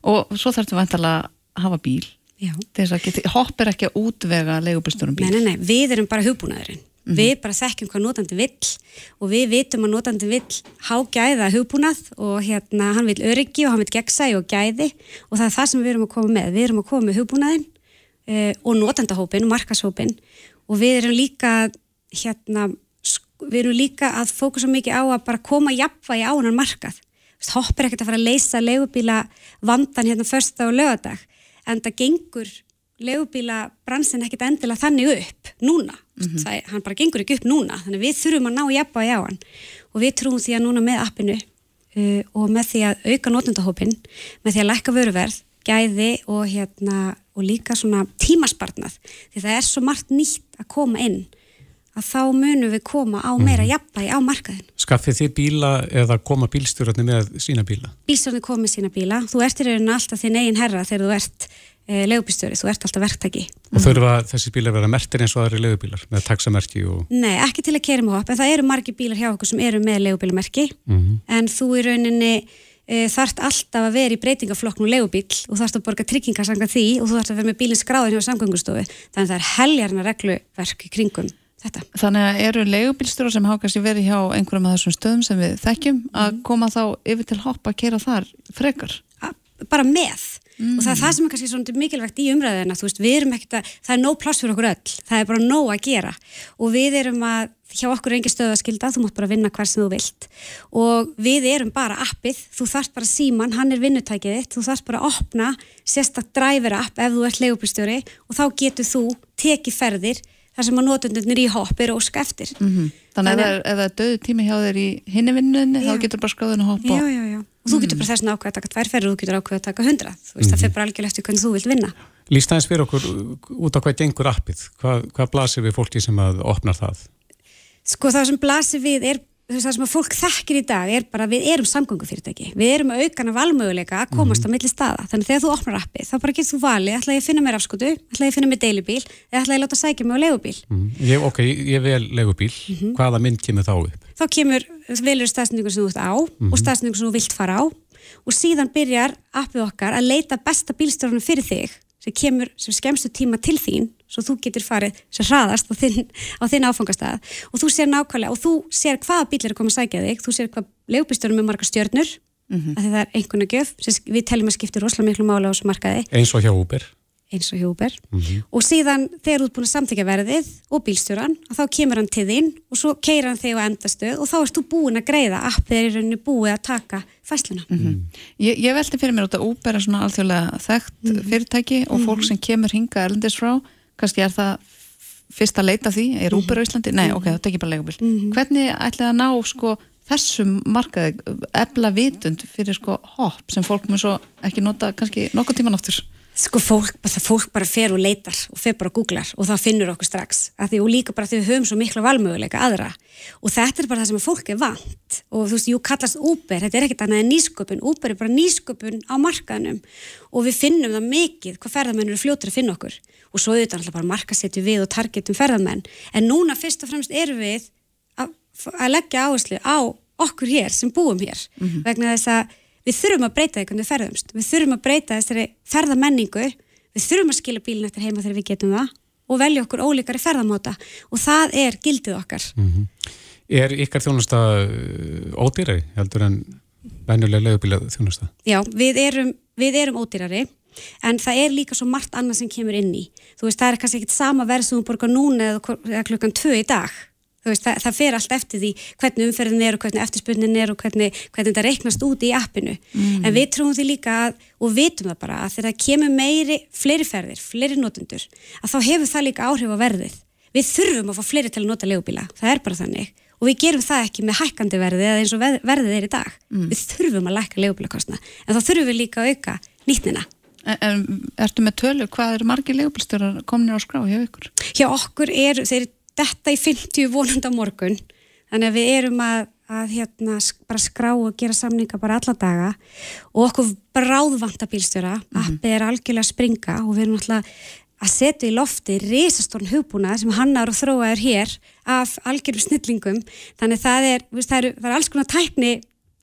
Og svo þarfstu vantalega að hafa bíl Já. þess að geti, hopp er ekki að útvega leigubílstjórum bíl. Nei, nei, nei, við erum bara hugbúnaðurinn. Við bara þekkjum hvað notandi vill og við vitum að notandi vill hágæða hugbúnað og hérna hann vill öryggi og hann vill gegnsæi og gæði og það er það sem við erum að koma með. Við erum að koma með hugbúnaðinn uh, og notandahópin og markashópin og við erum líka hérna, við erum líka að fókusa mikið á að bara koma jafnvægi á hann markað. Þú veist, Hopp er ekkert að fara að leysa leigubíla vandan hérna första og lögadag en það gengur leigubíla bransin ekkert endilega þannig upp núna, það, er- hann bara gengur ekki upp núna, þannig við þurfum að ná jafnvægi á hann. Og við trúum því að núna með appinu uh, og með því að auka notendahópin, með því að lækka vöruverð gæði og hérna og líka svona tímaspartnað því það er svo margt nýtt að koma inn að þá munum við koma á meira jafnvægi á markaðin. Skaffið þið bíla eða koma bílstjórarnir með sína bíla? Bílstjórnir komið sína bíla, þú ert í rauninu alltaf þinn eigin herra þegar þú ert e, leigubílstjóri, þú ert alltaf verktaki. Og þurfa þessi bílar að vera mertir eins og aðri leigubílar með taxamerki og... Nei, ekki til að kera með hopp, en það eru margir bílar hjá okkur sem eru með leigubílamerki, Mhm. en þú í rauninni e, þarft alltaf að vera í breytingaflokknum leigubíl og þarft að borga tryggingasanga því og þú þarft að vera með bílinn skráðin hjá samgöngustofu, þannig að það er heljarna regluverk í kringum þetta. Þannig að eru leigubílstjórar sem hafa kannski verið hjá einhverjum að að með og það er það sem er kannski svona mikilvægt í umræðina þú veist, við erum ekkert að, það er nóg pláss fyrir okkur öll. Það er bara nóg að gera. Og við erum að, hjá okkur er engin stöðaskilda þú mátt bara vinna hver sem þú vilt. Og við erum bara appið þú þarft bara síman, hann er vinnutækið þitt þú þarft bara að opna sérstak driver app ef þú ert leigubílstjóri og þá getur þú tekið ferðir þar sem að notundunir í hopp eru óska eftir. Mm Þannig að ef það er- döðu tími hjá þér í hinni vinnunni þá getur bara skráðin að hoppa. Já, já, já. og þú getur bara þess að ákveða að taka tvær ferðir og þú getur ákveða að taka hundra þú veist, það fer bara algjörlega eftir hvernig þú vilt vinna. Lýst aðeins fyrir okkur út á hvað gengur appið? Hvað, hvað blasir við fólki sem að opnar það? sko það sem blasir við er það sem að fólk þekkir í dag er bara við erum samgöngufyrirtæki, við erum að aukana valmöguleika að komast á milli staða þannig að þegar þú opnar appið þá bara getur þú valið ætla ég að finna mér afskotu, ætla ég að finna mér deilubíl eða ætla ég að láta sækja mig á leigubíl Mm. Ég, ok, ég vel leigubíl. Hvaða mynd kemur þá upp? þá kemur velur staðsningur sem þú ert á Mhm. og staðsningur sem þú vilt fara á og síðan byrjar appið okkar að leita besta bílstjórnum fyrir þig sem kemur sem skemmstu tíma til þín svo þú getur farið sem hraðast á þinn, á þinn áfangastað og þú sér nákvæmlega og þú sér hvaða bíl er að koma að sækja þig þú sér hvað leigubílstjórnum er marga stjörnur Mhm. af því það er einhvernig gjöf sem við teljum að skipta rosalega miklu mála á þessu markaði Eins og hjá Uber. Eins og hjúber Mhm. og síðan þegar þú ert búin að samþykja verðið og bílstjóran, að þá kemur hann til þín og svo keir hann þig á endastöð og þá ert þú búin að greiða, appið er í rauninu búið að taka fæsluna. Ég, ég veldi fyrir mér út að Uber er svona alþjóðlega þekkt fyrirtæki og fólk sem kemur hinga erlendis frá, kannski er það fyrst að leita því, er Uber á Íslandi? Nei, ok, það tekir bara leigubíl. Hvernig ætlaði að ná sko þessum markaði, ebla vitund fyrir sko hopp sem fólk mun svo ekki nota kannski nokkuð tíman áttur? Sko fólk, það fólk bara fer og leitar og fer bara og googlar og það finnur okkur strax. Að því og líka bara því við höfum svo mikla valmöguleika aðra. Og þetta er bara það sem fólk er vant. Og þú veist, jú kallast Uber, þetta er ekkert annað en nýsköpun, Uber er bara nýsköpun á markaðnum. Og við finnum það mikið hvað ferðamenn eru fljótur að finna okkur. Og svo auðvitað alltaf bara markasetju við og targetum ferðamenn. En núna fyrst og fremst erum við að, að leggja áherslu á okkur hér sem búum hér. Vegna þess að við þurfum að breyta því hvernig við ferðumst. Við þurfum að breyta þessari ferðamenningu. Við þurfum að skila bílinn eftir heima þegar við getum það og velja okkur ólíkari ferðamóta og það er gildið okkar. Er ykkar þjónusta uh, ódýrari heldur en venjulega leigubíla þjónusta? Já, við erum, við erum ódýrari en það er líka svo margt annað sem kemur inn í. Þú veist, það er kannski ekkit sama verð sem þú borgar núna eða klukkan tvö í dag veist, það, það fer allt eftir því hvernig umferðin er og hvernig eftirspunnin er og hvernig, hvernig þetta reiknast út í appinu Mm. en við trúum því líka að, og vitum það bara að þegar það kemur meiri, fleiri ferðir fleiri notendur, að þá hefur það líka áhrif á verðið. Við þurfum að fá fleiri til að nota leigubíla, það er bara þannig og við gerum það ekki með hækkandi verði eða eins og verðið er í dag. Við þurfum að lækka leigubílakostna, en þá þurfum við líka að auka nýtnina. En ertu með tölu, hvað eru margir leigubílstjórar kominir á skrá hjá ykkur? Hjá okkur er, þeir detta í 50 vonanda morgun. Þannig að við erum að, að hérna bara skrá og gera samninga bara alla daga. Og okkur bráðvanta bílstjóra. Mm -hmm. appið er algjörlega að springa og við erum alltaf að setja í lofti risastórn hugbúna sem hannar og þróaður hér af algjörum snillingum. Þannig það er, það er, það er alls konar tækni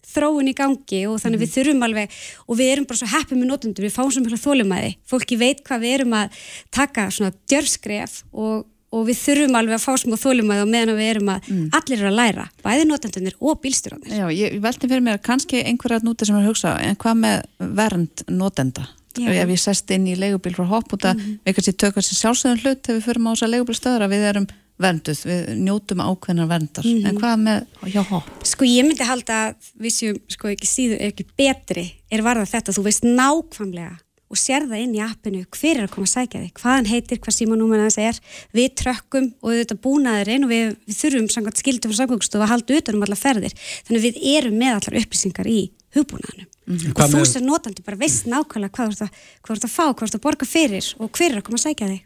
þróun í gangi og þannig mm. við þurfum alveg og við erum bara svo heppið með notundur, við fáum svo mjög þólumæði, fólki veit hvað við erum að taka svona djörskref og og við þurfum alveg að fá smá þólumæði og meðan við erum að mm. allir eru að læra bæði notendunir og bílstjóranir Já, ég veldi fyrir mér að kannski einhverja núti sem er að hugsa, en hvað með vernd notenda? Já. Ef ég sest inn í leigubíl frá hopp út að mm. við kannski tökum þessi sjálfsögðun hlut ef við förum á þessa leigubílstöður að við erum vernduð, við njótum ákveðnar verndar mm. en hvað með hjá hopp? Sko ég myndi halda að við séum sko ekki síður, ekki betri er varða þetta, þú veist nákvæmlega og sér það inn í appinu hver er að koma að sækja þig, hvaðan heitir, hvað símanúmen þess er, við trökkum og þetta búnaðurinn og við, við þurfum samkvæmt skildum frá samkvæmstofu að halda utanum alla ferðir, þannig við erum með allar upplýsingar í hugbúnaðunum mm -hmm. og þú sem notandi bara veist nákvæmlega hvað þú ert að fá, hvað þú ert að borga fyrir og hver er að koma að sækja þig.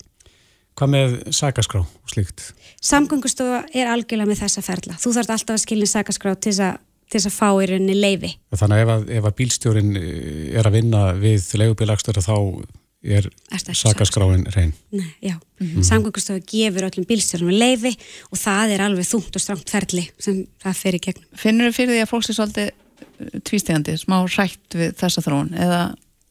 Hvað með sækaskrá og slíkt? Samgöngustofa er algjörlega með þessa ferla, þú þarf alltaf að skilja sækaskrá til þess að til þess að fá í rauninni leiði. Þannig að ef að, ef að bílstjórin eh, er að vinna við leigubílagstöru þá er sakaskráin reyn. Nei, já, mm -hmm. samgöngustofu gefur öllum bílstjórnum leiði og það er alveg þungt og strangt ferli sem það fer í gegnum. Finnur þau fyrir því að fólks er svolítið tvístegandi, smá rætt við þessa þróun eða?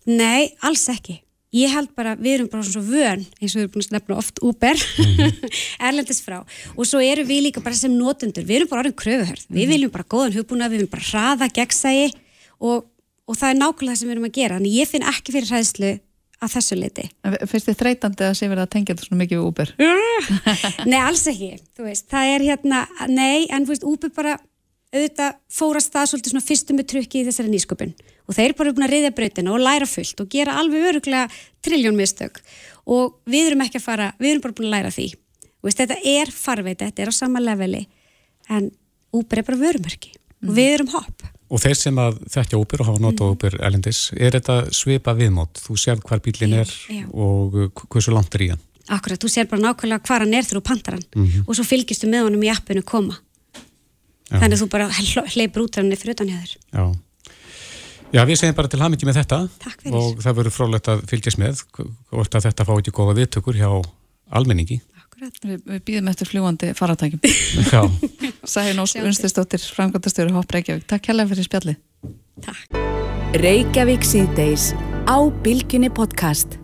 Nei, alls ekki ég held bara, við erum bara svona vön eins og við erum búin að nefna oft Uber mm -hmm. erlendis frá og svo erum við líka bara sem notendur, við erum bara orðin kröfuhörð við mm -hmm. viljum bara góðan hugbúna, við viljum bara hraða gegnsægi og, og það er nákvæmlega það sem við erum að gera, en ég finn ekki fyrir hræðslu að þessu leiti Fyrst þið þreytandi að sé verið að tengja þetta svona mikið við Uber? nei, alls ekki veist, það er hérna, nei, en veist, Uber bara auðvitað fórast það svolítið svona fyrstum með trukki í þessari nýsköpun og þeir eru bara búin að reyðja breytina og læra fullt og gera alveg öruglega triljónmistök og við erum ekki að fara, við erum bara búin að læra því og veist, þetta er farveit, þetta er á sama leveli en Uber er bara vörumörki mm. og við erum hopp Og þeir sem að þekkja Uber og hafa notað mm. Uber elendis, er þetta svipa viðmót? Þú sér hvar bílinn er já. og hversu langt er í hann? Akkurat, þú sér bara nákvæmlega hvar hann er pantar hann mm -hmm. og svo fylgistu með honum í appinu koma já. þannig að þú bara hleypur út hann fyrir utan hjá þér Já Já, við segjum bara til hamingi með þetta og það verður frólægt að fylgjast með að þetta fá ekki góða viðtökur hjá almenningi. Akkurat. Við, við býðum eftir fljúandi faratækjum. Já. Sæði Nós Unstistóttir, framkvæmtastöru Hopp Reykjavík. Takk hérlega fyrir spjalli. Takk. Reykjavík síðdeis á Bilginni podcast.